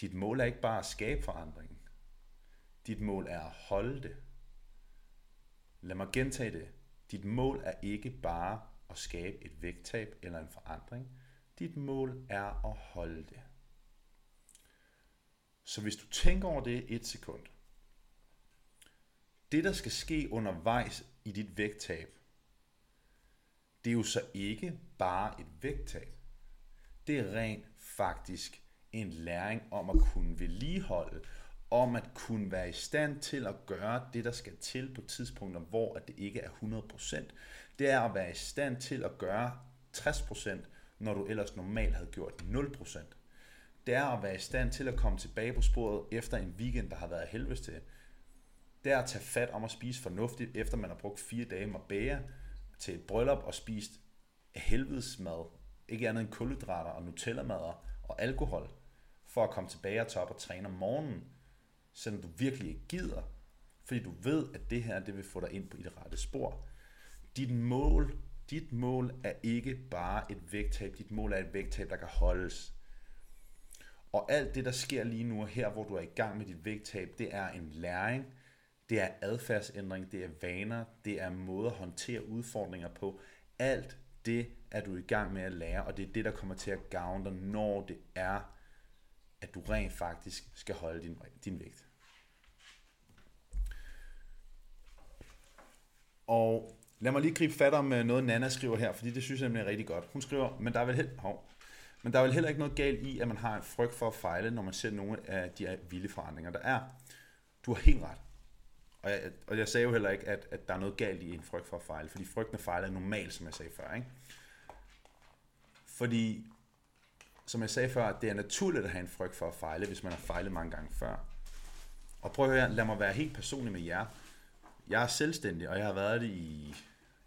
Dit mål er ikke bare at skabe forandringen. Dit mål er at holde det. Lad mig gentage det. Dit mål er ikke bare at skabe et vægttab eller en forandring. Dit mål er at holde det. Så hvis du tænker over det et sekund, det der skal ske undervejs i dit vægttab, det er jo så ikke bare et vægttab. Det er rent faktisk en læring om at kunne vedligeholde, om at kunne være i stand til at gøre det, der skal til på tidspunkter, hvor det ikke er 100%. Det er at være i stand til at gøre 60%, når du ellers normalt havde gjort 0%. Det er at være i stand til at komme tilbage på sporet efter en weekend, der har været helvedes til. Det er at tage fat om at spise fornuftigt, efter man har brugt fire dage med bære til et bryllup og spist helvedes mad. Ikke andet end kulhydrater og nutella og alkohol, for at komme tilbage og tage op og træne om morgenen, selvom du virkelig ikke gider, fordi du ved, at det her det vil få dig ind på det rette spor. Dit mål, dit mål er ikke bare et vægttab, dit mål er et vægttab, der kan holdes. Og alt det, der sker lige nu her, hvor du er i gang med dit vægttab, det er en læring, det er adfærdsændring, det er vaner, det er måder at håndtere udfordringer på. Alt det er du i gang med at lære, og det er det, der kommer til at gavne dig, når det er, at du rent faktisk skal holde din, din vægt. Og lad mig lige gribe fat om øh, noget, Nana skriver her, fordi det synes jeg nemlig er rigtig godt. Hun skriver, men der er vel helt, hov, men der er vel heller ikke noget galt i, at man har en frygt for at fejle, når man ser nogle af de her vilde forandringer, der er. Du har helt ret. Og jeg, og jeg sagde jo heller ikke, at, at der er noget galt i en frygt for at fejle, fordi frygten at fejle er normal, som jeg sagde før. Ikke? Fordi, som jeg sagde før, det er naturligt at have en frygt for at fejle, hvis man har fejlet mange gange før. Og prøv at høre, lad mig være helt personlig med jer. Jeg er selvstændig, og jeg har været det i,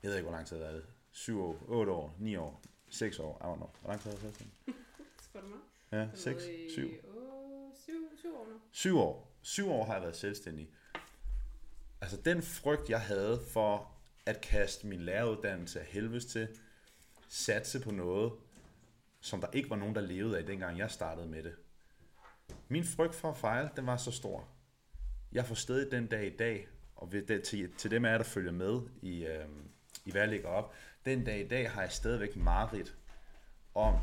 jeg ved ikke, hvor lang tid det har været 7 år, 8 år, 9 år, 6 år, I don't know. Hvor lang tid har jeg været selvstændig? Spørg du mig? Ja, 6, 7. 7, 7 år nu. 7 år. 7 år har jeg været selvstændig. Altså den frygt, jeg havde for at kaste min læreruddannelse af helvedes til, satse på noget, som der ikke var nogen, der levede af, dengang jeg startede med det. Min frygt for at fejle, den var så stor. Jeg får stadig den dag i dag, og ved det, til, til dem af jer, der følger med i, øh, i hvad jeg lægger op, den dag i dag har jeg stadigvæk mareridt om,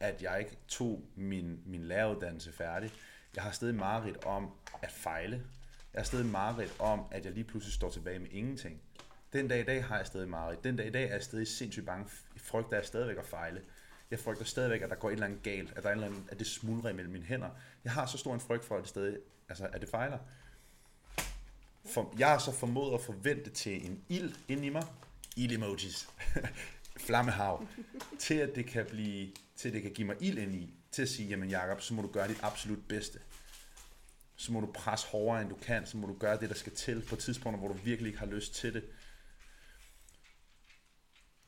at jeg ikke tog min, min læreruddannelse færdig. Jeg har stadig mareridt om at fejle. Jeg har stadig mareridt om, at jeg lige pludselig står tilbage med ingenting. Den dag i dag har jeg stadig mareridt. Den dag i dag er jeg stadig sindssygt bange. Frygter jeg stadigvæk at fejle. Jeg frygter stadigvæk, at der går et eller andet galt, at, der er et eller andet, at det smuldrer imellem mine hænder. Jeg har så stor en frygt for, at det stadig, altså, at det fejler. For, jeg har så formået at forvente til en ild ind i mig. Ild emojis. Flammehav. til at det kan blive, til at det kan give mig ild ind i. Til at sige, jamen Jacob, så må du gøre dit absolut bedste. Så må du presse hårdere, end du kan. Så må du gøre det, der skal til på tidspunkter, hvor du virkelig ikke har lyst til det.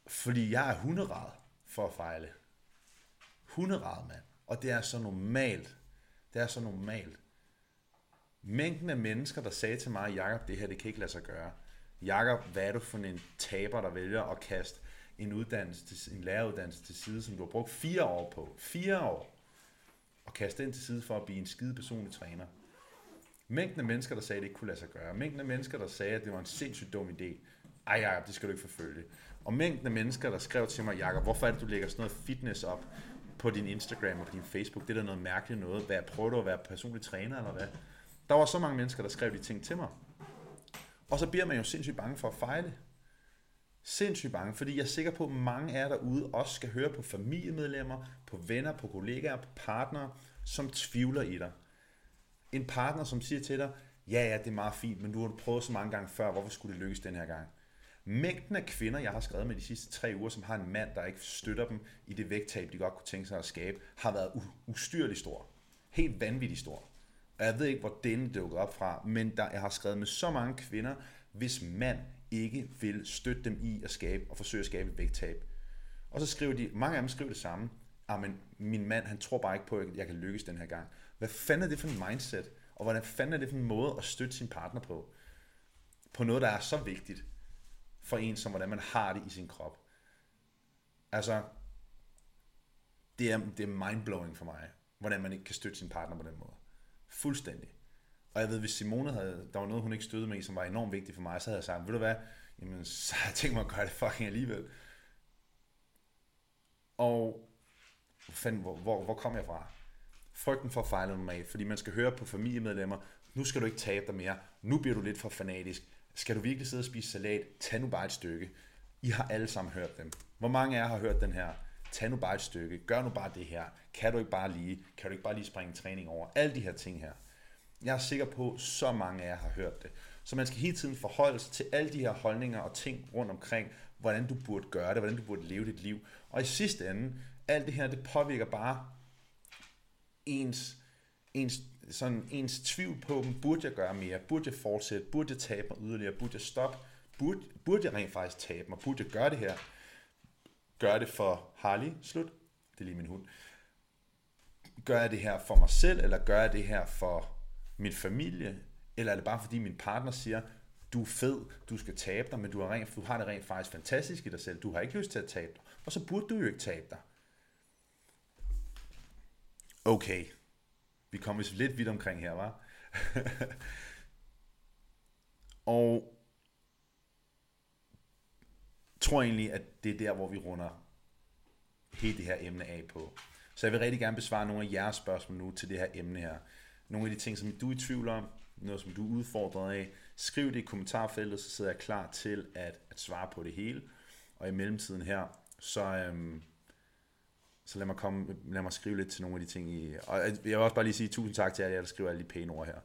Fordi jeg er hunderad for at fejle. Hunderad, mand. Og det er så normalt. Det er så normalt. Mængden af mennesker, der sagde til mig, Jakob, det her, det kan ikke lade sig gøre. Jakob, hvad er du for en taber, der vælger at kaste en, uddannelse til, en læreruddannelse til side, som du har brugt fire år på? Fire år. Og kaste den til side for at blive en skide personlig træner. Mængden af mennesker, der sagde, at det ikke kunne lade sig gøre. Mængden af mennesker, der sagde, at det var en sindssygt dum idé. Ej, Jacob, det skal du ikke forfølge. Og mængden af mennesker, der skrev til mig, Jacob, hvorfor er det, du lægger sådan noget fitness op på din Instagram og på din Facebook? Det er da noget mærkeligt noget. Hvad, prøver du at være personlig træner, eller hvad? Der var så mange mennesker, der skrev de ting til mig. Og så bliver man jo sindssygt bange for at fejle. Sindssygt bange, fordi jeg er sikker på, at mange af jer derude også skal høre på familiemedlemmer, på venner, på kollegaer, på partnere, som tvivler i dig. En partner, som siger til dig, ja, ja, det er meget fint, men du har prøvet så mange gange før, hvorfor skulle det lykkes den her gang? Mængden af kvinder, jeg har skrevet med de sidste tre uger, som har en mand, der ikke støtter dem i det vægttab, de godt kunne tænke sig at skabe, har været ustyrligt stor. Helt vanvittigt stor. Og jeg ved ikke, hvor denne dukker op fra, men der, jeg har skrevet med så mange kvinder, hvis mand ikke vil støtte dem i at skabe og forsøge at skabe et vægttab. Og så skriver de, mange af dem skriver det samme, ah, men min mand, han tror bare ikke på, at jeg kan lykkes den her gang. Hvad fanden er det for en mindset? Og hvordan fanden er det for en måde at støtte sin partner på? På noget, der er så vigtigt for en, som hvordan man har det i sin krop. Altså, det er, det er mindblowing for mig, hvordan man ikke kan støtte sin partner på den måde. Fuldstændig. Og jeg ved, hvis Simone havde, der var noget, hun ikke støttede mig i, som var enormt vigtigt for mig, så havde jeg sagt, ved du hvad, jamen, så har jeg tænkt mig at gøre det fucking alligevel. Og fanden, hvor, hvor, hvor kom jeg fra? Frygten for at fejle normalt, fordi man skal høre på familiemedlemmer, nu skal du ikke tabe dig mere, nu bliver du lidt for fanatisk, skal du virkelig sidde og spise salat, tag nu bare et stykke. I har alle sammen hørt dem. Hvor mange af jer har hørt den her? Tag nu bare et stykke, gør nu bare det her, kan du ikke bare lige, kan du ikke bare lige springe træning over? Alle de her ting her. Jeg er sikker på, at så mange af jer har hørt det. Så man skal hele tiden forholde sig til alle de her holdninger og ting rundt omkring, hvordan du burde gøre det, hvordan du burde leve dit liv. Og i sidste ende, alt det her, det påvirker bare ens, ens, sådan ens tvivl på dem. Burde jeg gøre mere? Burde jeg fortsætte? Burde jeg tabe mig yderligere? Burde jeg stoppe? Burde, burde jeg rent faktisk tabe mig? Burde jeg gøre det her? Gør det for Harley? Slut. Det er lige min hund. Gør jeg det her for mig selv, eller gør jeg det her for min familie? Eller er det bare fordi min partner siger, du er fed, du skal tabe dig, men du har, rent, du har det rent faktisk fantastisk i dig selv. Du har ikke lyst til at tabe dig. Og så burde du jo ikke tabe dig. Okay. Vi kommer vist lidt vidt omkring her, var. og tror egentlig, at det er der, hvor vi runder hele det her emne af på. Så jeg vil rigtig gerne besvare nogle af jeres spørgsmål nu til det her emne her. Nogle af de ting, som du er i tvivl om, noget som du er udfordret af. Skriv det i kommentarfeltet, så sidder jeg klar til at, at svare på det hele. Og i mellemtiden her, så, øhm, så lad mig, komme, lad mig skrive lidt til nogle af de ting. I, og jeg vil også bare lige sige tusind tak til jer, der skriver alle de pæne ord her.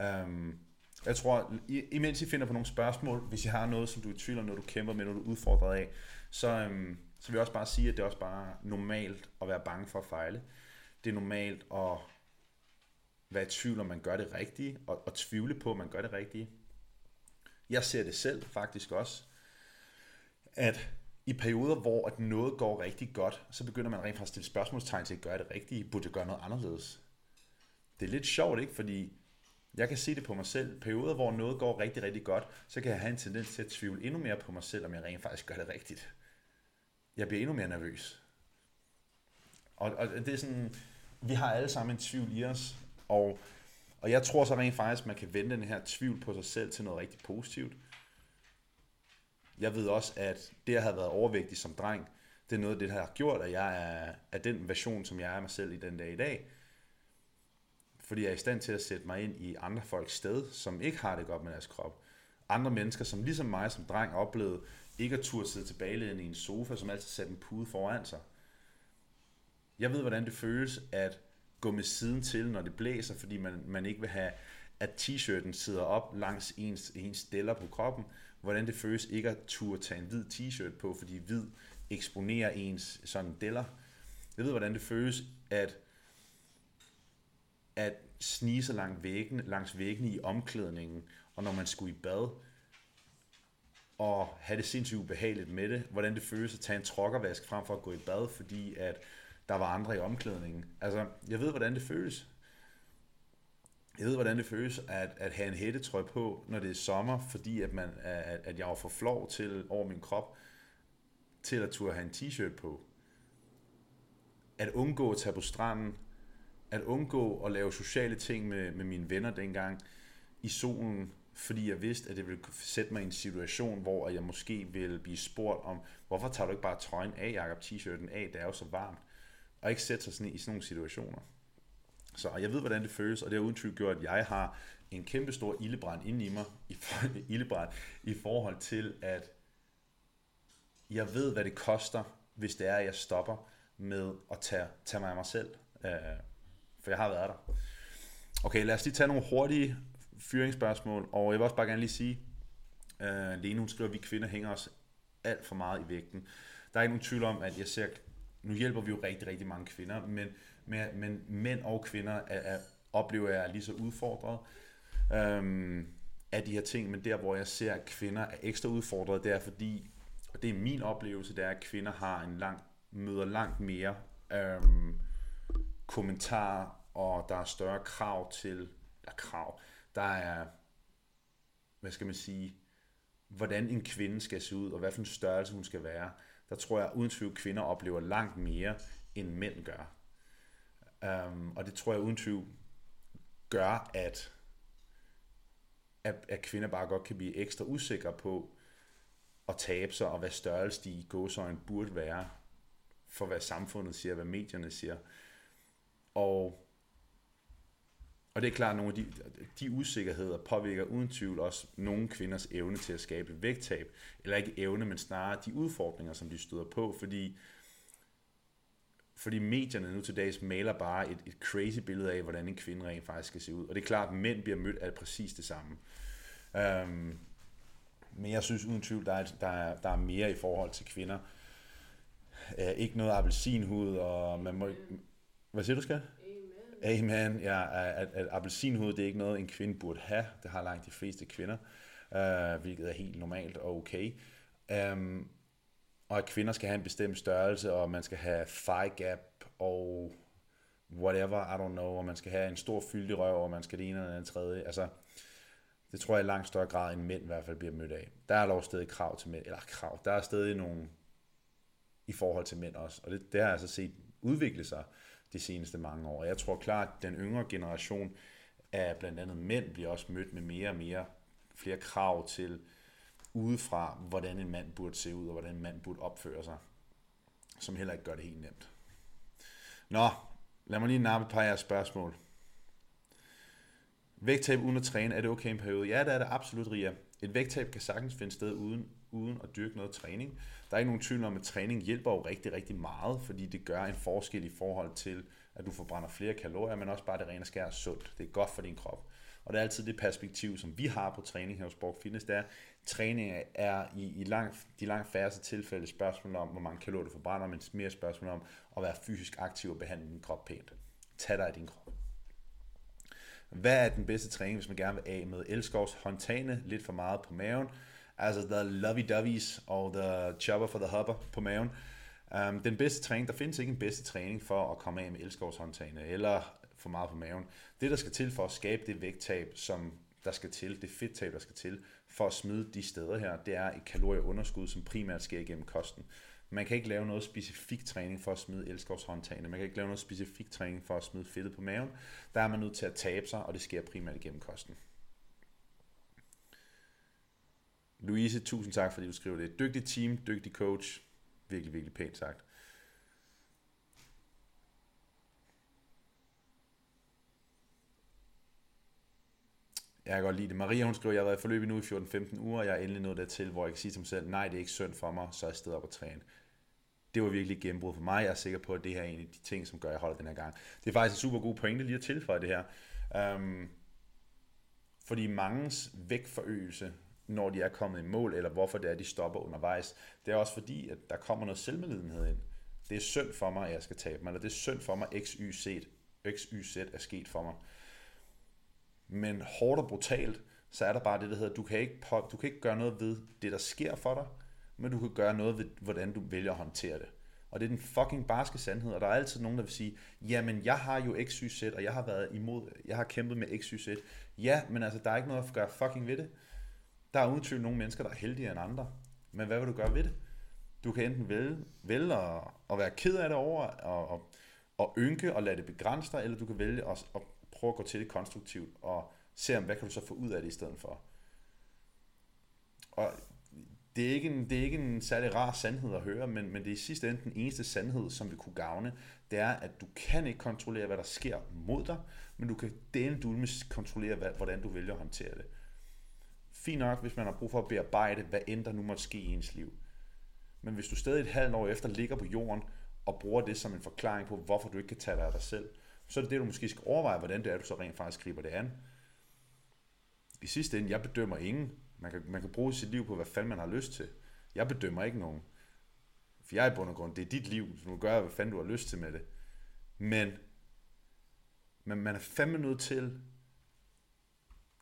Øhm, jeg tror, imens I finder på nogle spørgsmål, hvis I har noget, som du er i tvivl om, noget du kæmper med, noget du er udfordret af, så, øhm, så vil jeg også bare sige, at det er også bare normalt at være bange for at fejle. Det er normalt at være i tvivl om, man gør det rigtige, og, og tvivle på, om man gør det rigtige. Jeg ser det selv faktisk også, at i perioder, hvor at noget går rigtig godt, så begynder man rent faktisk at stille spørgsmålstegn til at gøre det rigtige. Burde jeg gøre noget anderledes? Det er lidt sjovt, ikke? Fordi jeg kan se det på mig selv. Perioder, hvor noget går rigtig, rigtig godt, så kan jeg have en tendens til at tvivle endnu mere på mig selv, om jeg rent faktisk gør det rigtigt. Jeg bliver endnu mere nervøs. Og, og det er sådan, vi har alle sammen en tvivl i os, og, og jeg tror så rent faktisk, man kan vende den her tvivl på sig selv til noget rigtig positivt. Jeg ved også, at det at have været overvægtig som dreng, det er noget af det, der har gjort, at jeg er, er den version, som jeg er mig selv i den dag i dag. Fordi jeg er i stand til at sætte mig ind i andre folks sted, som ikke har det godt med deres krop. Andre mennesker, som ligesom mig som dreng oplevede ikke at turde sidde tilbage i en sofa, som altid satte en pude foran sig. Jeg ved, hvordan det føles at gå med siden til, når det blæser, fordi man, man ikke vil have, at t-shirten sidder op langs ens, ens steller på kroppen. Hvordan det føles ikke at turde tage en hvid t-shirt på, fordi hvid eksponerer ens sådan deller. Jeg ved, hvordan det føles at, at snige sig langs væggen, langs væggen i omklædningen, og når man skulle i bad, og have det sindssygt ubehageligt med det. Hvordan det føles at tage en trokkervask frem for at gå i bad, fordi at der var andre i omklædningen. Altså, jeg ved, hvordan det føles. Jeg ved, hvordan det føles at, at have en hættetrøje på, når det er sommer, fordi at, man, at, at jeg var for flov til over min krop, til at turde have en t-shirt på. At undgå at tage på stranden, at undgå at lave sociale ting med, med mine venner dengang i solen, fordi jeg vidste, at det ville sætte mig i en situation, hvor jeg måske ville blive spurgt om, hvorfor tager du ikke bare trøjen af, Jacob, t-shirten af, det er jo så varmt og ikke sætte sig sådan i, i sådan nogle situationer. Så jeg ved, hvordan det føles, og det har uden tvivl gjort, at jeg har en kæmpe stor ildebrand inde i mig, i, ildebrand, i forhold til, at jeg ved, hvad det koster, hvis det er, at jeg stopper med at tage, tage mig af mig selv. Øh, for jeg har været der. Okay, lad os lige tage nogle hurtige fyringsspørgsmål, og jeg vil også bare gerne lige sige, øh, Lene hun skriver, at vi kvinder hænger os alt for meget i vægten. Der er ikke nogen tvivl om, at jeg ser nu hjælper vi jo rigtig, rigtig mange kvinder, men, men, men mænd og kvinder er, er, oplever jeg er lige så udfordret øhm, af de her ting, men der hvor jeg ser, at kvinder er ekstra udfordret, det er fordi, og det er min oplevelse, det er, at kvinder har en lang, møder langt mere øhm, kommentarer, og der er større krav til, der krav, der er, hvad skal man sige, hvordan en kvinde skal se ud, og hvad for en størrelse hun skal være der tror jeg uden tvivl, kvinder oplever langt mere, end mænd gør. Um, og det tror jeg uden tvivl gør, at, at, at kvinder bare godt kan blive ekstra usikre på at tabe sig, og hvad størrelse de i gåsøjen burde være, for hvad samfundet siger, hvad medierne siger. Og og det er klart, at nogle af de, de usikkerheder påvirker uden tvivl også nogle kvinders evne til at skabe vægttab. Eller ikke evne, men snarere de udfordringer, som de støder på, fordi, fordi medierne nu til dags maler bare et, et crazy billede af, hvordan en kvinde rent faktisk skal se ud. Og det er klart, at mænd bliver mødt af præcis det samme. Um, men jeg synes uden tvivl, der er, der, er, der er mere i forhold til kvinder. Uh, ikke noget appelsinhud, og man må... Hvad siger du, skal? Amen. Ja, at, at appelsinhud, det er ikke noget, en kvinde burde have. Det har langt de fleste kvinder, øh, hvilket er helt normalt og okay. Um, og at kvinder skal have en bestemt størrelse, og man skal have thigh gap og whatever, I don't know, og man skal have en stor fyldig røv, og man skal det ene eller andet tredje. Altså, det tror jeg i langt større grad, end mænd i hvert fald bliver mødt af. Der er dog stadig krav til mænd, eller krav, der er stadig nogle i forhold til mænd også, og det, det har jeg altså set udvikle sig de seneste mange år. Jeg tror klart, at den yngre generation af blandt andet mænd bliver også mødt med mere og mere flere krav til udefra, hvordan en mand burde se ud, og hvordan en mand burde opføre sig, som heller ikke gør det helt nemt. Nå, lad mig lige nappe et par af jeres spørgsmål. Vægttab uden at træne, er det okay i en periode? Ja, det er det absolut, Ria. Et vægttab kan sagtens finde sted uden, uden at dyrke noget træning. Der er ikke nogen tvivl om, at træning hjælper jo rigtig, rigtig meget, fordi det gør en forskel i forhold til, at du forbrænder flere kalorier, men også bare det rene skær sundt. Det er godt for din krop. Og det er altid det perspektiv, som vi har på træning her hos Borg Fitness, det er, træning er i, i langt, de langt færreste tilfælde spørgsmål om, hvor mange kalorier du forbrænder, men mere spørgsmål om at være fysisk aktiv og behandle din krop pænt. Tag dig af din krop. Hvad er den bedste træning, hvis man gerne vil af med elskovs håndtagene, lidt for meget på maven, altså the lovey-doveys og the chopper for the hopper på maven. Um, den bedste træning, der findes ikke en bedste træning for at komme af med elskovshåndtagene eller for meget på maven. Det, der skal til for at skabe det vægttab, som der skal til, det fedttab, der skal til, for at smide de steder her, det er et kalorieunderskud, som primært sker igennem kosten. Man kan ikke lave noget specifik træning for at smide elskovshåndtagene. Man kan ikke lave noget specifik træning for at smide fedtet på maven. Der er man nødt til at tabe sig, og det sker primært igennem kosten. Louise, tusind tak, fordi du skriver det. Dygtig team, dygtig coach. Virkelig, virkelig pænt sagt. Jeg kan godt lide det. Maria, hun skriver, jeg har været i forløb nu i 14-15 uger, og jeg er endelig nået dertil, hvor jeg kan sige til mig selv, nej, det er ikke synd for mig, så er jeg stedet op og træne. Det var virkelig et gennembrud for mig. Jeg er sikker på, at det her er en af de ting, som gør, at jeg holder den her gang. Det er faktisk en super god pointe lige at tilføje det her. Um, fordi mangens vægtforøgelse, når de er kommet i mål, eller hvorfor det er, de stopper undervejs, det er også fordi, at der kommer noget selvmedlidenhed ind. Det er synd for mig, at jeg skal tabe mig, eller det er synd for mig, at XYZ, XYZ er sket for mig men hårdt og brutalt, så er der bare det, der hedder, du kan ikke, på, du kan ikke gøre noget ved det, der sker for dig, men du kan gøre noget ved, hvordan du vælger at håndtere det. Og det er den fucking barske sandhed, og der er altid nogen, der vil sige, jamen jeg har jo XYZ, og jeg har været imod, jeg har kæmpet med XYZ. Ja, men altså, der er ikke noget at gøre fucking ved det. Der er uden tvivl nogle mennesker, der er heldigere end andre. Men hvad vil du gøre ved det? Du kan enten vælge, vælge at, at være ked af det over, og, og, og ynke og lade det begrænse dig, eller du kan vælge at, at prøve at gå til det konstruktivt og se om, hvad kan du så få ud af det i stedet for. Og det er ikke en, det er ikke en særlig rar sandhed at høre, men, men det er i sidste ende den eneste sandhed, som vi kunne gavne, det er, at du kan ikke kontrollere, hvad der sker mod dig, men du kan delen du kontrollere, hvad, hvordan du vælger at håndtere det. Fint nok, hvis man har brug for at bearbejde, hvad end der nu måtte ske i ens liv. Men hvis du stadig et halvt år efter ligger på jorden og bruger det som en forklaring på, hvorfor du ikke kan tage dig af dig selv, så er det det, du måske skal overveje, hvordan det er, du så rent faktisk griber det an. I sidste ende, jeg bedømmer ingen. Man kan, man kan bruge sit liv på, hvad fanden man har lyst til. Jeg bedømmer ikke nogen. For jeg er i bund og grund, det er dit liv, så du gør, hvad fanden du har lyst til med det. Men, men man er fandme nødt til,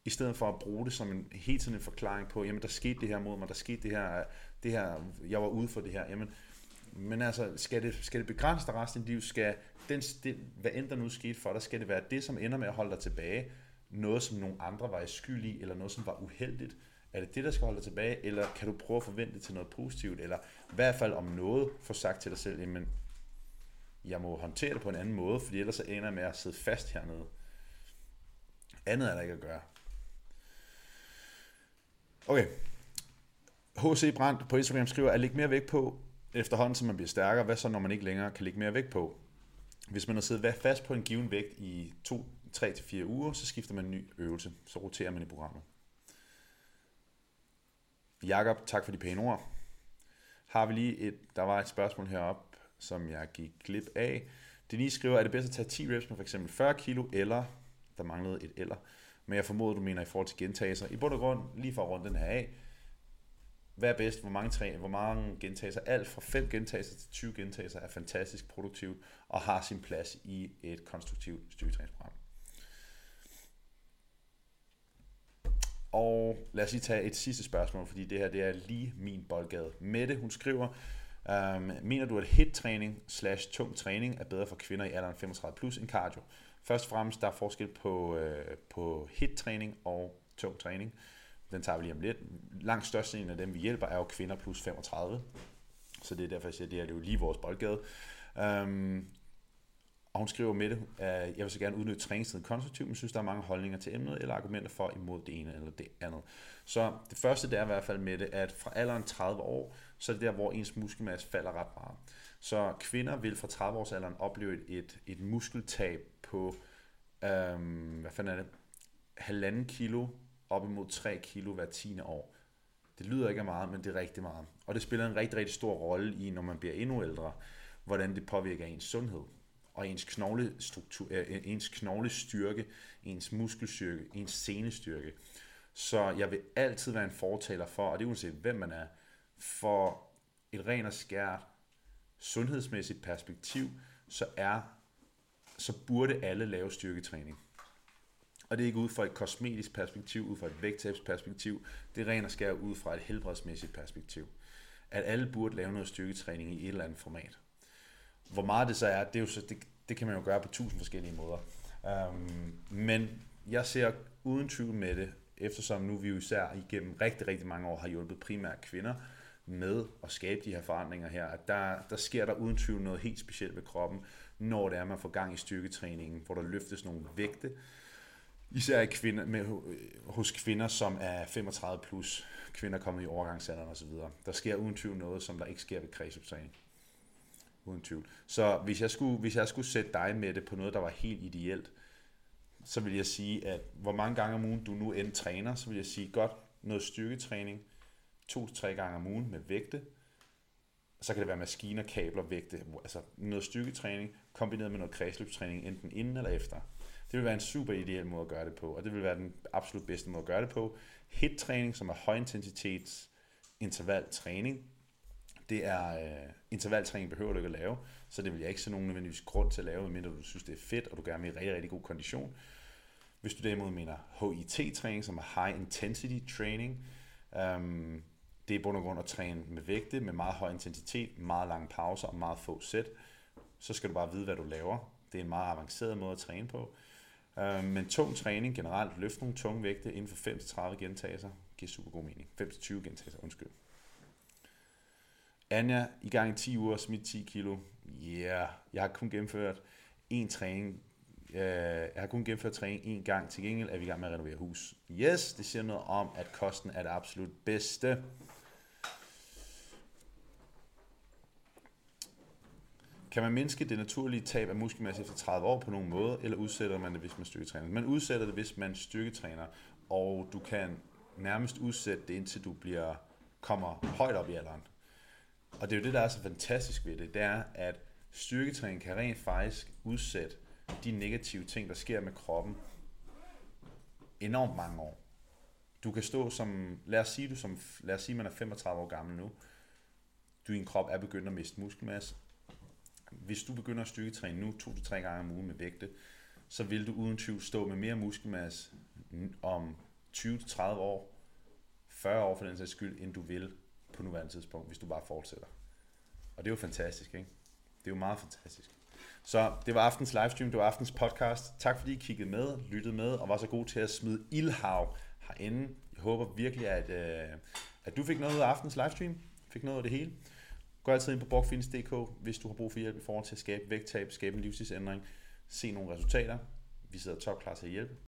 i stedet for at bruge det som en helt sådan en forklaring på, jamen der skete det her mod mig, der skete det her, det her jeg var ude for det her, jamen, men altså, skal det, skal det begrænse dig resten af dit liv? Skal den, det, hvad end der nu skete for dig, skal det være det, som ender med at holde dig tilbage? Noget, som nogle andre var i skyld i, eller noget, som var uheldigt? Er det det, der skal holde dig tilbage, eller kan du prøve at forvente til noget positivt? Eller i hvert fald om noget, få sagt til dig selv, jamen, jeg må håndtere det på en anden måde, fordi ellers så ender jeg med at sidde fast hernede. Andet er der ikke at gøre. Okay. H.C. Brandt på Instagram skriver, at lægge mere vægt på, efterhånden som man bliver stærkere, hvad så når man ikke længere kan lægge mere vægt på? Hvis man har siddet fast på en given vægt i 2-3-4 uger, så skifter man en ny øvelse. Så roterer man i programmet. Jakob, tak for de pæne ord. Har vi lige et, der var et spørgsmål heroppe, som jeg gik glip af. Denise skriver, er det bedst at tage 10 reps med f.eks. 40 kilo, eller, der manglede et eller, men jeg formoder, du mener i forhold til gentagelser. I bund og grund, lige for at runde den her af, hvad er bedst, hvor mange, træ, hvor mange gentagelser. Alt fra 5 gentagelser til 20 gentagelser er fantastisk produktivt og har sin plads i et konstruktivt styrketræningsprogram. Og lad os lige tage et sidste spørgsmål, fordi det her det er lige min boldgade. Mette, hun skriver, um, mener du, at hit-træning slash tung træning er bedre for kvinder i alderen 35 plus end cardio? Først og fremmest, der er forskel på, øh, på hit-træning og tung træning. Den tager vi lige om lidt. Langt størstedelen af dem, vi hjælper, er jo kvinder plus 35. Så det er derfor, jeg siger, at det er jo lige vores boldgade. Øhm, Og hun skriver med det, at jeg vil så gerne udnytte træningstiden konstruktivt, men synes, der er mange holdninger til emnet, eller argumenter for imod det ene eller det andet. Så det første, det er i hvert fald med det, at fra alderen 30 år, så er det der, hvor ens muskelmasse falder ret meget. Så kvinder vil fra 30 års alderen opleve et, et muskeltab på, øhm, hvad fanden er det, halvanden kilo op imod 3 kilo hver 10. år. Det lyder ikke af meget, men det er rigtig meget. Og det spiller en rigtig, rigtig stor rolle i, når man bliver endnu ældre, hvordan det påvirker ens sundhed og ens knoglestruktur, øh, øh ens knoglestyrke, ens muskelstyrke, ens senestyrke. Så jeg vil altid være en fortaler for, og det er uanset hvem man er, for et ren og skært sundhedsmæssigt perspektiv, så er så burde alle lave styrketræning. Og det er ikke ud fra et kosmetisk perspektiv, ud fra et vægttabsperspektiv, det er ren og skær ud fra et helbredsmæssigt perspektiv. At alle burde lave noget styrketræning i et eller andet format. Hvor meget det så er, det, er jo så, det, det kan man jo gøre på tusind forskellige måder. Um, men jeg ser uden tvivl med det, eftersom nu vi jo især igennem rigtig, rigtig mange år har hjulpet primært kvinder med at skabe de her forandringer her, at der, der sker der uden tvivl noget helt specielt ved kroppen, når det er, man får gang i styrketræningen, hvor der løftes nogle vægte, især i kvinder, med, øh, hos kvinder, som er 35 plus, kvinder kommet i overgangsalderen osv. Der sker uden tvivl noget, som der ikke sker ved kredsoptræning. Uden tvivl. Så hvis jeg, skulle, hvis jeg skulle sætte dig med det på noget, der var helt ideelt, så vil jeg sige, at hvor mange gange om ugen du nu end træner, så vil jeg sige, godt noget styrketræning, to-tre gange om ugen med vægte, så kan det være maskiner, kabler, vægte, altså noget styrketræning kombineret med noget kredsløbstræning, enten inden eller efter. Det vil være en super ideel måde at gøre det på, og det vil være den absolut bedste måde at gøre det på. HIT-træning, som er højintensitets intervaltræning, det er øh, intervaltræning behøver du ikke at lave, så det vil jeg ikke se nogen nødvendigvis grund til at lave, medmindre du synes, det er fedt, og du gerne vil i rigtig, rigtig god kondition. Hvis du derimod mener HIT-træning, som er High Intensity Training, øhm, det er i bund og grund at træne med vægte, med meget høj intensitet, meget lange pauser og meget få sæt. Så skal du bare vide, hvad du laver. Det er en meget avanceret måde at træne på. Øh, men tung træning generelt, løft nogle tunge vægte inden for 5-30 gentagelser, giver super god mening. 5-20 gentagelser, undskyld. Anja, i gang i 10 uger, smidt 10 kilo. Ja, yeah. jeg har kun gennemført en træning. Øh, jeg har kun gennemført træning en gang. Til gengæld er vi i gang med at renovere hus. Yes, det siger noget om, at kosten er det absolut bedste. Kan man mindske det naturlige tab af muskelmasse efter 30 år på nogen måde, eller udsætter man det, hvis man styrketræner? Man udsætter det, hvis man styrketræner, og du kan nærmest udsætte det, indtil du bliver, kommer højt op i alderen. Og det er jo det, der er så fantastisk ved det, det er, at styrketræning kan rent faktisk udsætte de negative ting, der sker med kroppen enormt mange år. Du kan stå som, lad os sige, du som, lad os sige, man er 35 år gammel nu, du i en krop er begyndt at miste muskelmasse. Hvis du begynder at styrketræne nu, to til tre gange om ugen med vægte, så vil du uden tvivl stå med mere muskelmasse om 20-30 år, 40 år for den sags skyld, end du vil på nuværende tidspunkt, hvis du bare fortsætter. Og det er jo fantastisk, ikke? Det er jo meget fantastisk. Så det var aftens livestream, det var aftens podcast. Tak fordi I kiggede med, lyttede med og var så god til at smide ildhav herinde. Jeg håber virkelig, at, øh, at du fik noget ud af aftens livestream. Fik noget af det hele. Gå altid ind på borgfitness.dk, hvis du har brug for hjælp i forhold til at skabe vægttab, skabe en livsstilsændring, se nogle resultater. Vi sidder topklasse i hjælp.